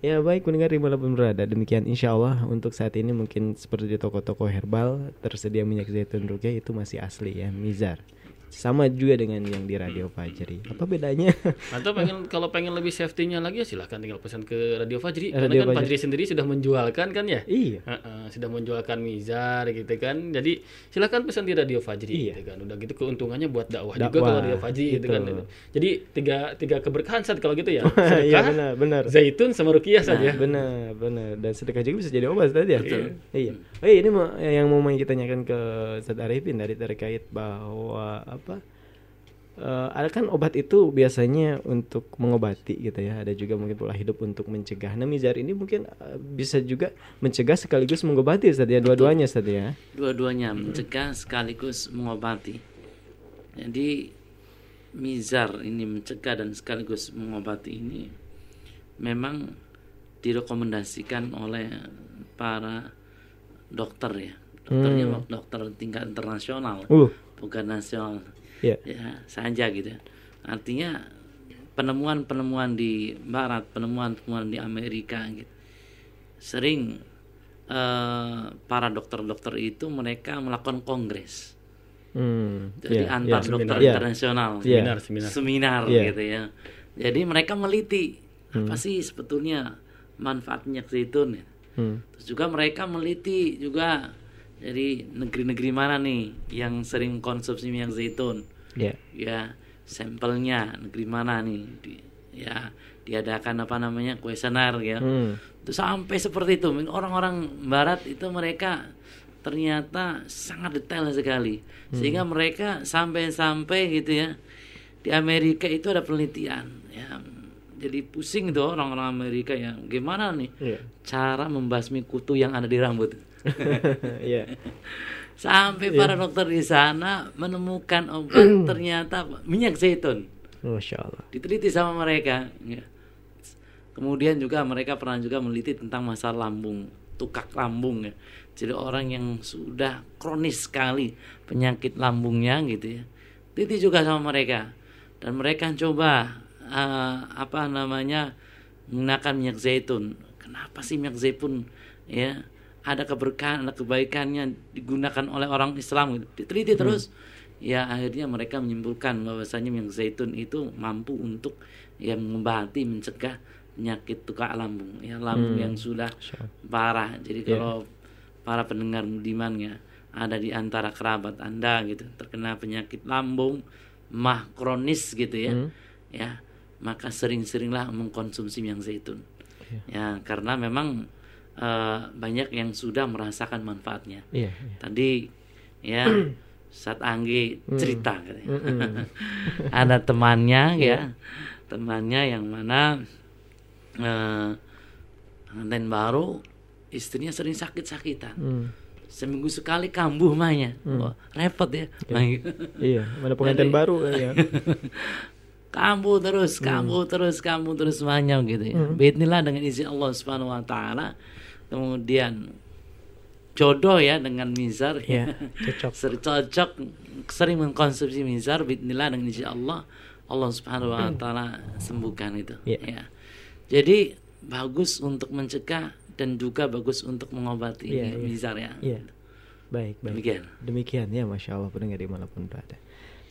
Ya baik pendengar di mana pun berada demikian insya Allah untuk saat ini mungkin seperti di toko-toko herbal tersedia minyak zaitun rukyah itu masih asli ya mizar sama juga dengan yang di radio Fajri apa bedanya [laughs] Atau pengen kalau pengen lebih safety-nya lagi ya silahkan tinggal pesan ke Radio Fajri. Karena Radio kan Fajri. Fajri sendiri sudah menjualkan kan ya? Iya. Heeh, sudah menjualkan mizar gitu kan. Jadi silahkan pesan di Radio Fajri Iya. gitu kan. Udah gitu keuntungannya buat dakwah, juga Dakwah, kalau Radio Fajri gitu kan. gitu. Jadi tiga tiga keberkahan saat kalau gitu ya. [laughs] Iya benar benar. zaitun sama rukiah saja. Nah, benar benar dan sedekah juga bisa jadi obat tadi ya. Betul. Iya. Oh iya, ini yang mau main kita tanyakan ke Ustaz Arifin dari terkait bahwa apa eh, ada kan obat itu biasanya untuk mengobati gitu ya. Ada juga mungkin pola hidup untuk mencegah. Nah, mizar ini mungkin eh, bisa juga mencegah sekaligus mengobati Ustaz ya. Dua-duanya Ustaz ya. dua-duanya mencegah sekaligus mengobati. Jadi mizar ini mencegah dan sekaligus mengobati ini memang direkomendasikan oleh para dokter ya. Dokternya Hmm. dokter tingkat internasional, Uh. Bukan nasional. Iya. Ya, saja gitu. Artinya penemuan-penemuan di barat, penemuan-penemuan di Amerika gitu. Sering eh, para dokter-dokter itu mereka melakukan kongres. Hmm. Jadi iya, antar iya. dokter Iya. internasional, Iya. Seminar, seminar. seminar Iya. gitu ya. Jadi mereka meliti apa Hmm. sih sebetulnya manfaat minyak zaitun. ya. Hmm. Terus juga mereka meliti juga jadi negeri-negeri mana nih yang sering konsumsi minyak zaitun. Iya. Ya, sampelnya negeri mana nih? Di, ya, diadakan apa namanya? kuesioner ya. Hmm. Itu sampai seperti itu. Orang-orang barat itu mereka ternyata sangat detail sekali. Sehingga mereka sampai-sampai gitu ya. Di Amerika itu ada penelitian ya. Jadi pusing itu orang-orang Amerika ya. Gimana nih Iya. cara membasmi kutu yang ada di rambut? [laughs] Iya. Sampai Iya. para dokter di sana menemukan obat [clears throat] ternyata minyak zaitun. Masya Allah. Diteliti sama mereka. ya. Kemudian juga mereka pernah juga meneliti tentang masalah lambung, tukak lambung ya. Jadi orang yang sudah kronis sekali penyakit lambungnya gitu ya. Teliti juga sama mereka. Dan mereka coba eh, apa namanya menggunakan minyak zaitun. Kenapa sih minyak zaitun ya ada keberkahan, ada kebaikannya digunakan oleh orang Islam gitu. Diteliti terus. Ya akhirnya mereka menyimpulkan bahwasanya minyak zaitun itu mampu untuk ya mengobati mencegah penyakit tukak lambung ya lambung Hmm. yang sudah parah. Jadi Iya. kalau para pendengar budiman ya ada di antara kerabat Anda gitu terkena penyakit lambung mah kronis gitu ya. Hmm. Ya, maka sering-seringlah mengkonsumsi minyak zaitun. Iya. Ya, karena memang eh, banyak yang sudah merasakan manfaatnya. Iya, iya. Tadi ya [clears throat] Ustaz Anggi Hmm. cerita katanya. Mm-mm. [laughs] ada temannya Iya. ya temannya yang mana pengantin baru istrinya sering sakit-sakitan Hmm. seminggu sekali kambuh mahnya Hmm. Wah, repot ya Iya. [laughs] Iya, mana pengantin baru ya. [laughs] kambuh terus Hmm. kambuh terus kambuh terus mahnya gitu ya Hmm. Bismillah dengan izin Allah subhanahu wa taala kemudian jodoh ya dengan mizar Iya, cocok. [laughs] sering cocok sering mengkonsumsi mizar bismillah dengan izin Allah Allah subhanahu wa taala sembuhkan itu Iya. ya jadi bagus untuk mencegah dan juga bagus untuk mengobati Iya, iya. mizar ya Iya. Baik, baik. Demikian. Demikian ya, masya Allah pendengar di mana pun berada.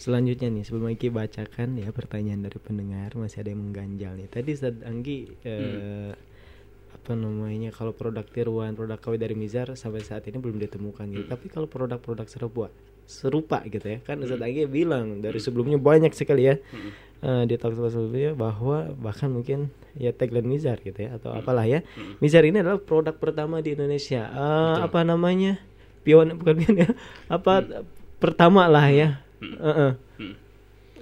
Selanjutnya nih, sebelum Aki bacakan ya pertanyaan dari pendengar, masih ada yang mengganjal nih. Tadi Ustaz Anggi eh, apa namanya kalau produk tiruan, produk KW dari Mizar sampai saat ini belum ditemukan gitu. Tapi kalau produk-produk serupa serupa gitu ya. Kan Ustaz Anggi bilang dari sebelumnya banyak sekali ya. eh, di talk sebelumnya bahwa bahkan mungkin ya tagline Mizar gitu ya atau apalah ya. Mizar ini adalah produk pertama di Indonesia. Eh, apa namanya? Pion bukan pion ya. Apa pertama lah ya. Heeh.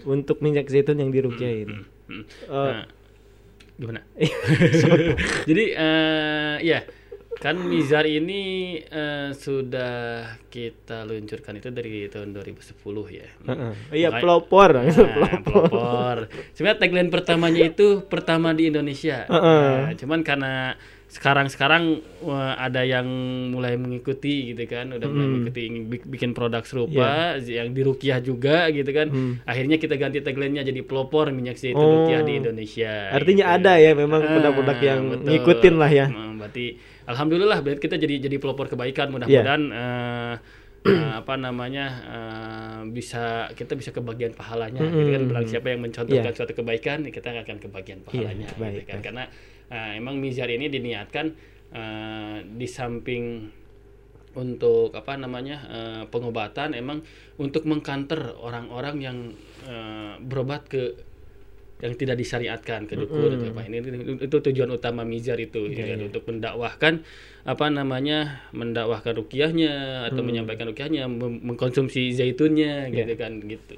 Untuk minyak zaitun yang dirukiahin. Hmm. Eh, Nah, gimana? [laughs] Jadi eh ya kan Mizar ini eh, sudah kita luncurkan itu dari tahun 2010 ya. Heeh. Iya, pelopor. Nah, Pelopor. pelopor. Sebenarnya tagline pertamanya itu pertama di Indonesia. Heeh. Nah, cuman karena sekarang-sekarang ada yang mulai mengikuti gitu kan, udah mulai Hmm. mengikuti bikin produk serupa yang di Rukiah juga gitu kan. Hmm. Akhirnya kita ganti tagline-nya jadi pelopor minyak zaitun Oh. Rukiah di Indonesia. Artinya gitu. ada ya memang Ah, produk-produk yang betul. ngikutin lah ya. Hmm, berarti alhamdulillah berarti kita jadi jadi pelopor kebaikan mudah-mudahan eh, eh, apa namanya eh, bisa kita bisa kebagian pahalanya gitu kan Mm-mm. bilang siapa yang mencontohkan Iya. suatu kebaikan kita akan kebagian pahalanya Iya, gitu kan baik. karena eh, emang mizar ini diniatkan eh, di samping untuk apa namanya eh, pengobatan emang untuk mengkanter orang-orang yang eh, berobat ke yang tidak disyariatkan ke dukun Mm-mm. atau apa ini itu tujuan utama mizar itu Iya, ya iya. untuk mendakwahkan apa namanya mendakwahkan rukiahnya atau Hmm. menyampaikan rukiahnya mengkonsumsi zaitunnya Iya. gitu kan gitu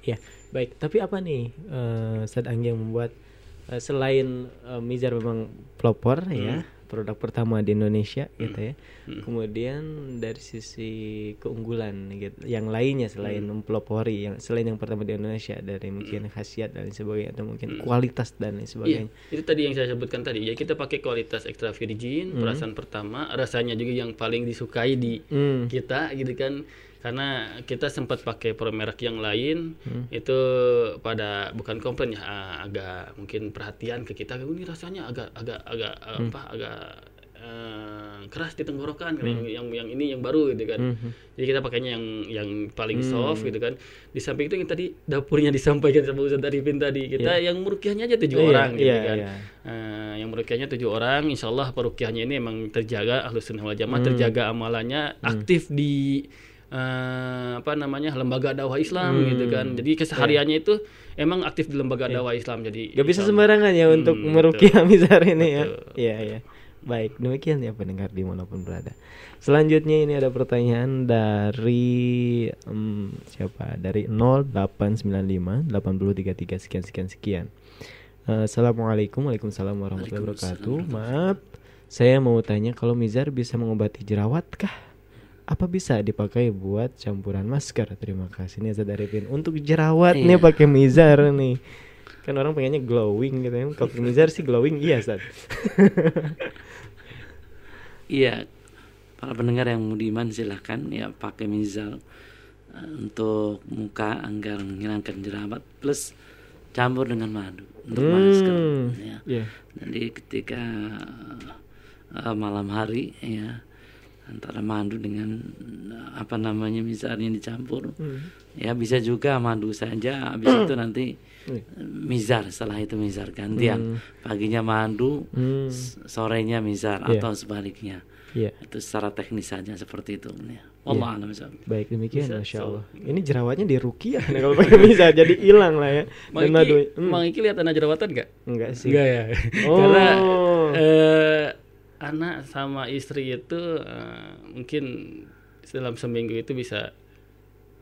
Ya, baik. Tapi apa nih eh Ustaz Anggi yang membuat eh, selain eh, Mizar memang pelopor ya, produk pertama di Indonesia gitu ya. Kemudian dari sisi keunggulan gitu, yang lainnya selain mempelopori yang selain yang pertama di Indonesia dari mungkin khasiat dan lain sebagainya atau mungkin kualitas dan lain Iya, sebagainya. itu tadi yang saya sebutkan tadi. Ya kita pakai kualitas extra virgin, Hmm. perasaan pertama, rasanya juga yang paling disukai di Hmm. kita gitu kan. Karena kita sempat pakai produk merek yang lain Hmm. itu pada bukan komplain ya ah, agak mungkin perhatian ke kita ini rasanya agak agak agak Hmm. apa agak eh, keras di tenggorokan Hmm. yang, yang yang ini yang baru gitu kan. Hmm. Jadi kita pakainya yang yang paling Hmm. soft gitu kan. Di samping itu yang tadi dapurnya [laughs] disampaikan sama Ustaz Arifin tadi. Kita Iya. yang merukiahnya aja tujuh Iya, orang gitu iya, kan. iya. Eh, yang merukiahnya tujuh orang, insya Allah perukiahnya ini emang terjaga ahlus sunnah wal jamaah Hmm. terjaga amalannya Hmm. aktif di eh, apa namanya lembaga dakwah Islam Hmm. gitu kan. Jadi kesehariannya itu emang aktif di lembaga dakwah Islam. Jadi Gak bisa sembarangan ya untuk Hmm, merukiah. [laughs] Mizar ini ya. Betul. Iya iya. Baik, demikian ya pendengar di mana pun berada. Selanjutnya ini ada pertanyaan dari em, siapa? Dari 0895 8033 sekian sekian sekian. Eh, Assalamualaikum Waalaikumsalam warahmatullahi wabarakatuh. Maaf, saya mau tanya kalau Mizar bisa mengobati jerawat kah? Apa bisa dipakai buat campuran masker? Terima kasih nih Ustaz Arifin. Untuk jerawat nih Iya. pakai Mizar nih. Kan orang pengennya glowing gitu ya. Kalau Mizar sih glowing iya Ustaz. [laughs] Iya, para pendengar yang budiman silahkan ya pakai mizal eh, untuk muka agar menghilangkan jerawat plus campur dengan madu untuk Hmm, masker. Ya. iya. Jadi ketika eh, malam hari ya antara madu dengan eh, apa namanya misalnya dicampur Hmm. ya bisa juga madu saja habis itu nanti Iya. mizar setelah itu mizar gantian Hmm. paginya madu Hmm. sorenya mizar Iya. atau sebaliknya Iya. itu secara teknis saja seperti itu ya. Allah alam bisawab. Baik demikian Masya so. Allah Ini jerawatnya di rukiah [laughs] nah, Kalau pakai Mizar jadi hilang lah ya Mang Dan Iki, madu- hmm. Mang Iki lihat anak jerawatan nggak? Enggak sih Enggak ya. Oh. Karena eh, anak sama istri itu eh, mungkin dalam seminggu itu bisa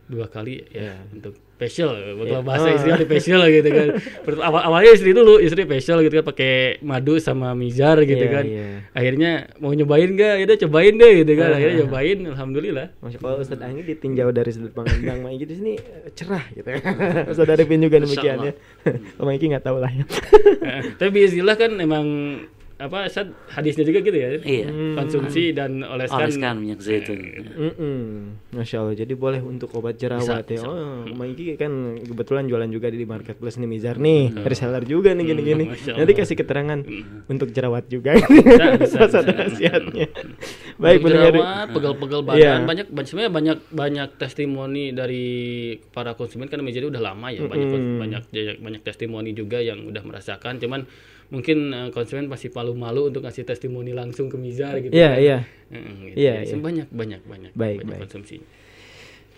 dua kali ya untuk facial kalau Iya. bahasa Oh. istri ada facial gitu kan [laughs] awal awalnya istri dulu istri facial gitu kan pakai madu sama mizar gitu Iya, kan iya. akhirnya mau nyobain gak ya udah cobain deh gitu kan Ah. akhirnya nyobain alhamdulillah Masya Allah Ustadz Anggi ditinjau dari sudut pandang Maiki di sini eh, cerah gitu. [laughs] Ustadz Arifin juga demikian ya. [laughs] Maiki nggak tahu lah ya. Eh, tapi biiznillah kan emang apa Ustaz, hadisnya juga gitu ya Iya. konsumsi dan oleskan Oleskan minyak zaitun. Mm-mm. Masya Allah. Jadi boleh untuk obat jerawat Bisa, ya. bisa. Oh, Maiki kan kebetulan jualan juga di marketplace nih Mizar nih. Hmm. Reseller juga nih gini-gini. Hmm, Masya Nanti kasih keterangan untuk jerawat juga. bisa, [laughs] bisa, bisa. nasihatnya. Untuk Baik pendengar. jerawat, pegel-pegel badan Iya. banyak banyak- sebenarnya banyak banyak testimoni dari para konsumen kan jadi udah lama ya banyak Mm-mm. banyak banyak testimoni juga yang udah merasakan cuman mungkin eh, konsumen masih malu-malu untuk ngasih testimoni langsung ke Mizar gitu Iya, kan. iya. Heeh, gitu. Iya, Jadi iya. banyak banyak banyak Baik, banyak baik. konsumsi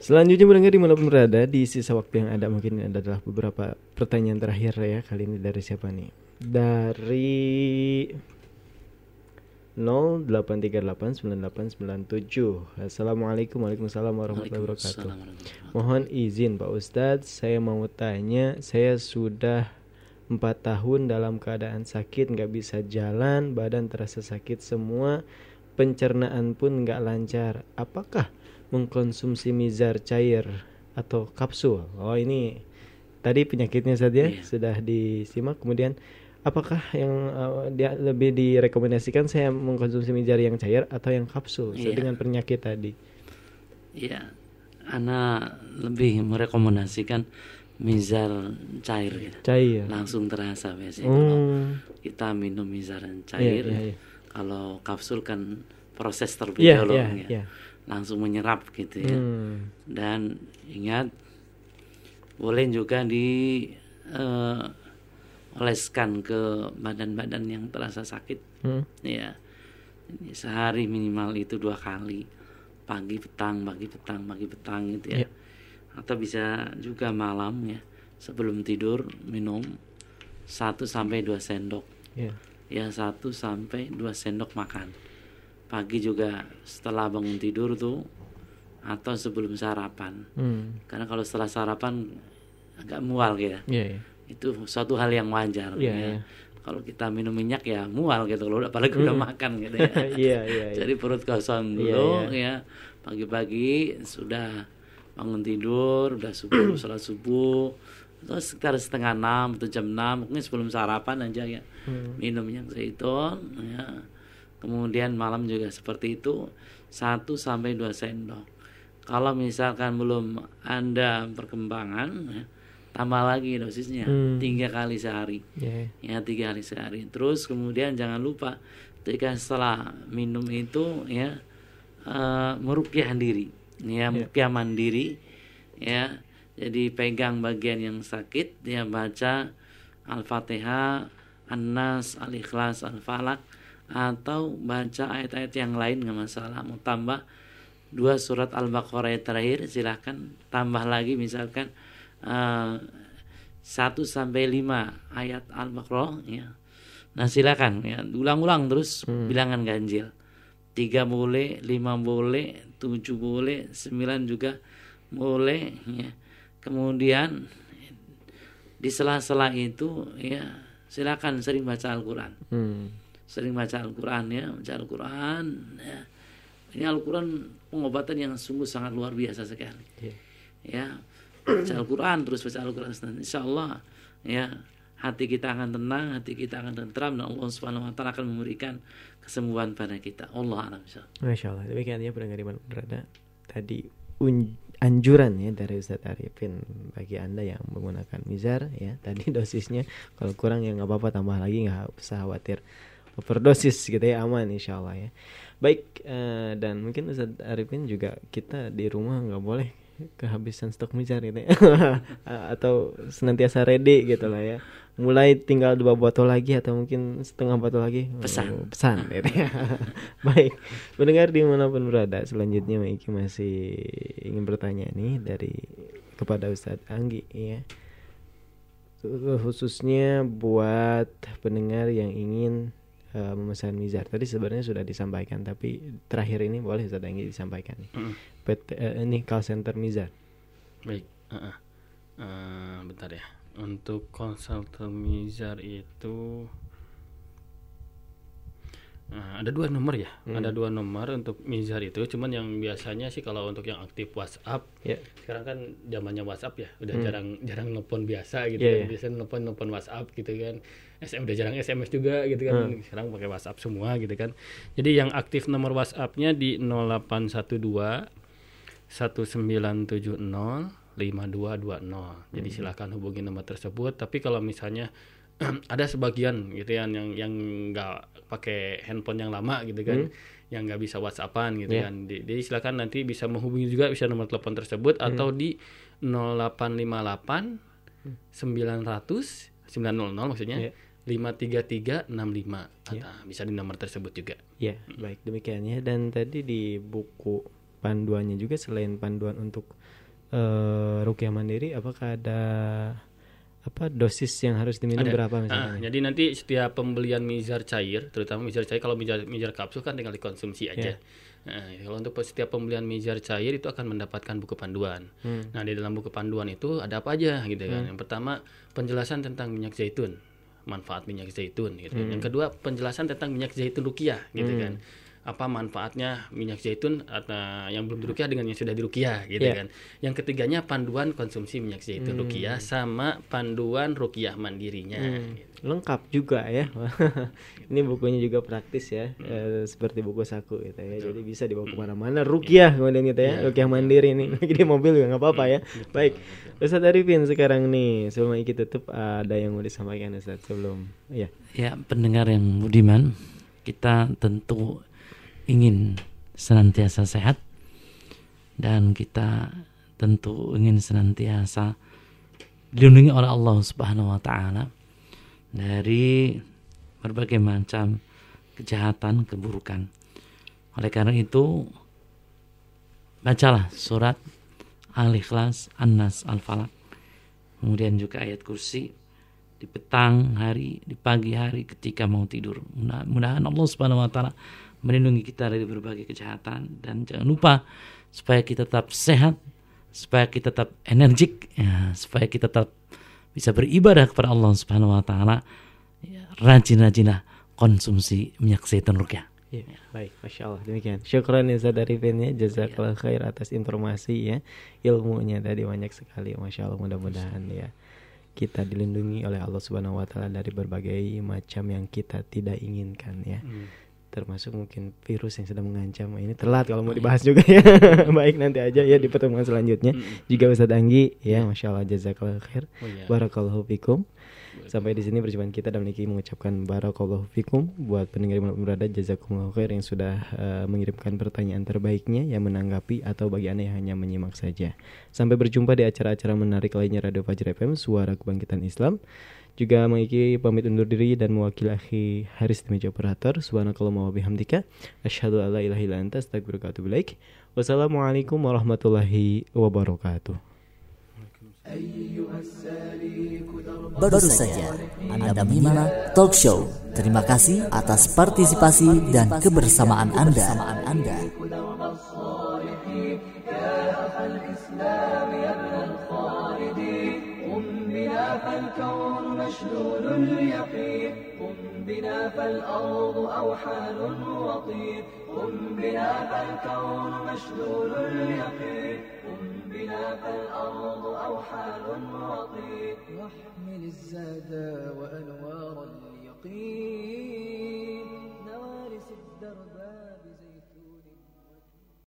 Selanjutnya mendengar di mana pun berada di sisa waktu yang ada mungkin adalah beberapa pertanyaan terakhir ya kali ini dari siapa nih? Dari 08389897. Assalamualaikum Waalaikumsalam warahmatullahi wabarakatuh. Mohon izin Pak Ustadz, saya mau tanya, saya sudah empat tahun dalam keadaan sakit, nggak bisa jalan, badan terasa sakit semua, pencernaan pun nggak lancar. Apakah mengkonsumsi mizar cair atau kapsul? Oh ini tadi penyakitnya saja sudah disimak. Kemudian apakah yang uh, dia lebih direkomendasikan saya mengkonsumsi mizar yang cair atau yang kapsul Iya. dengan penyakit tadi? Iya, Ana lebih merekomendasikan mizar cair gitu. Cair. Langsung terasa biasanya. Oh. Kalau kita minum mizar cair, Iya, iya, iya. kalau kapsul kan proses terlebih Iya, dahulu iya, ya. iya. Langsung menyerap gitu ya. Hmm. Dan ingat boleh juga di eh, oleskan ke badan-badan yang terasa sakit. Hmm. Ya. Sehari minimal itu dua kali. Pagi petang, pagi petang, pagi petang gitu ya. Iya. Atau bisa juga malam ya. Sebelum tidur minum 1 sampai 2 sendok. Iya. Ya 1 sampai 2 sendok makan. Pagi juga setelah bangun tidur tuh atau sebelum sarapan. Hmm. Karena kalau setelah sarapan agak mual gitu. Iya, iya. Itu suatu hal yang wajar Iya, ya. iya. Kalau kita minum minyak ya mual gitu kalau apalagi udah Hmm. makan gitu [laughs] ya. Iya, iya, iya. Jadi perut kosong Iya, dulu iya. ya. Pagi-pagi sudah bangun tidur, udah subuh, [clears throat] sholat subuh. Terus sekitar setengah enam atau jam enam mungkin sebelum sarapan aja ya Hmm. minum minyak zaitun ya kemudian malam juga seperti itu 1 sampai 2 sendok kalau misalkan belum ada perkembangan ya, tambah lagi dosisnya Hmm. tiga kali sehari Iya. ya tiga kali sehari terus kemudian jangan lupa ketika setelah minum itu ya eh, merukyah diri ya merukyah mandiri ya. Jadi pegang bagian yang sakit ya baca al-fatihah an-nas al-ikhlas al-falak atau baca ayat-ayat yang lain nggak masalah. Mau tambah dua surat al-baqarah terakhir silahkan tambah lagi misalkan eh, 1 sampai 5 ayat al-baqarah ya. Nah silakan ya. Ulang-ulang terus bilangan ganjil tiga boleh lima boleh tujuh boleh sembilan juga boleh ya kemudian di sela-sela itu ya silakan sering baca Al-Quran Hmm. sering baca Al-Quran ya baca Al-Quran ya. ini Al-Quran pengobatan yang sungguh sangat luar biasa sekali Iya. ya baca Al-Quran terus baca Al-Quran insya Allah ya hati kita akan tenang hati kita akan tentram dan Allah Subhanahu Wa Taala akan memberikan kesembuhan pada kita. Allah alam Masya Allah, demikian ya pendengar iman berada tadi anjuran ya dari Ustadz Arifin bagi anda yang menggunakan mizar ya. Tadi [laughs] dosisnya kalau kurang ya nggak apa-apa tambah lagi nggak usah khawatir. Overdosis gitu ya aman insya Allah ya. Baik eh, dan mungkin Ustadz Arifin juga kita di rumah nggak boleh kehabisan stok mizar gitu ya atau senantiasa ready gitu lah ya mulai tinggal dua botol lagi atau mungkin setengah botol lagi Pesan. Oh, pesan [laughs] gitu [laughs] ya. baik mendengar di mana pun berada selanjutnya Maiki masih ingin bertanya nih dari kepada Ustadz Anggi ya khususnya buat pendengar yang ingin uh, memesan mizar tadi sebenarnya sudah disampaikan tapi terakhir ini boleh Ustadz Anggi disampaikan nih Mm. PT, eh, ini call center mizar Baik. Uh, uh. Uh, bentar ya. Untuk konsultan Mizar itu Nah, ada dua nomor ya, Hmm. ada dua nomor untuk Mizar itu. Cuman yang biasanya sih kalau untuk yang aktif WhatsApp, Ya. sekarang kan zamannya WhatsApp ya, udah Hmm. jarang jarang nelpon biasa gitu Iya, kan. iya. Biasanya nelpon nelpon WhatsApp gitu kan. SM udah jarang SMS juga gitu kan. Hmm. Sekarang pakai WhatsApp semua gitu kan. Jadi yang aktif nomor WhatsApp-nya di 0812 1970 5220. Jadi Hmm. silakan hubungi nomor tersebut. Tapi kalau misalnya [clears throat] ada sebagian gitu ya yang yang nggak pakai handphone yang lama gitu kan, Hmm. yang nggak bisa WhatsAppan gitu Iya. kan. Di- Jadi silakan nanti bisa menghubungi juga bisa nomor telepon tersebut Hmm. atau di 0858 900 900 maksudnya Iya. 53365 Nah, bisa di nomor tersebut juga. Ya, baik demikian ya. Dan tadi di buku panduannya juga selain panduan untuk eh rukyah mandiri, apakah ada apa dosis yang harus diminum Ada. berapa Ah, misalnya? jadi nanti setiap pembelian mizar cair, terutama mizar cair kalau mizar mizar kapsul kan tinggal dikonsumsi aja. Ya. Nah, kalau untuk setiap pembelian mizar cair itu akan mendapatkan buku panduan. Hmm. Nah, di dalam buku panduan itu ada apa aja gitu kan. Hmm. Yang pertama penjelasan tentang minyak zaitun, manfaat minyak zaitun gitu. Hmm. Yang kedua penjelasan tentang minyak zaitun rukiah gitu Hmm. kan. Apa manfaatnya minyak zaitun atau yang belum dirukiah dengan yang sudah dirukiah gitu Ya. kan. Yang ketiganya panduan konsumsi minyak zaitun Hmm. rukiah sama panduan rukiah mandirinya. Hmm, lengkap juga ya. [laughs] Ini bukunya juga praktis ya, eh, seperti buku saku gitu ya. Jadi bisa dibawa ke mana-mana. Rukiah kemudian gitu ya, Iya, rukiah mandiri nih. [laughs] Lagi di mobil juga nggak apa-apa ya. Baik, Ustadz Arifin sekarang nih sebelum Iki tutup ada yang mau disampaikan Ustadz sebelum ya. Ya, pendengar yang budiman, kita tentu ingin senantiasa sehat dan kita tentu ingin senantiasa dilindungi oleh Allah Subhanahu wa taala dari berbagai macam kejahatan, keburukan. Oleh karena itu, bacalah surat Al-Ikhlas, An-Nas, Al-Falaq. Kemudian juga ayat kursi di petang hari, di pagi hari ketika mau tidur. Mudah-mudahan Allah Subhanahu wa taala melindungi kita dari berbagai kejahatan dan jangan lupa supaya kita tetap sehat, supaya kita tetap energik, ya, supaya kita tetap bisa beribadah kepada Allah Subhanahu wa taala. Ya, rajin-rajinlah konsumsi minyak zaitun rukyah. Ya, baik, masya Allah demikian. Syukran ya Ustadz Arifin ya, jazakallah khair atas informasi ya, ilmunya tadi banyak sekali, masya Allah mudah-mudahan ya kita dilindungi oleh Allah Subhanahu Wa Taala dari berbagai macam yang kita tidak inginkan ya. Hmm. Termasuk mungkin virus yang sedang mengancam ini telat kalau mau dibahas juga ya. [laughs] Baik nanti aja ya di pertemuan selanjutnya. Juga Ustadz Anggi ya, masya Allah jazakallah khair. Oh, iya. Barakallahu fikum. Sampai di sini perjumpaan kita dan Niki mengucapkan barakallahu fikum buat pendengar yang berada jazakumullah khair yang sudah uh, mengirimkan pertanyaan terbaiknya yang menanggapi atau bagi Anda yang hanya menyimak saja. Sampai berjumpa di acara-acara menarik lainnya Radio Fajar FM Suara Kebangkitan Islam Juga Mengiki pamit undur diri dan mewakili akhi Haris di meja operator. Subhanakallahumma wa bihamdika asyhadu an la ilaha illa anta astaghfiruka wa atubu ilaik. Wassalamualaikum warahmatullahi wabarakatuh. Baru saja Anda menyimak talk show. Terima kasih atas partisipasi dan kebersamaan Anda. فالكون مشلول اليقين قم بنا فالأرض أوحال وطير قم بنا فالكون مشلول اليقين قم بنا فالأرض أوحال وطير واحمل الزاد وأنوار اليقين. نوارس الدرب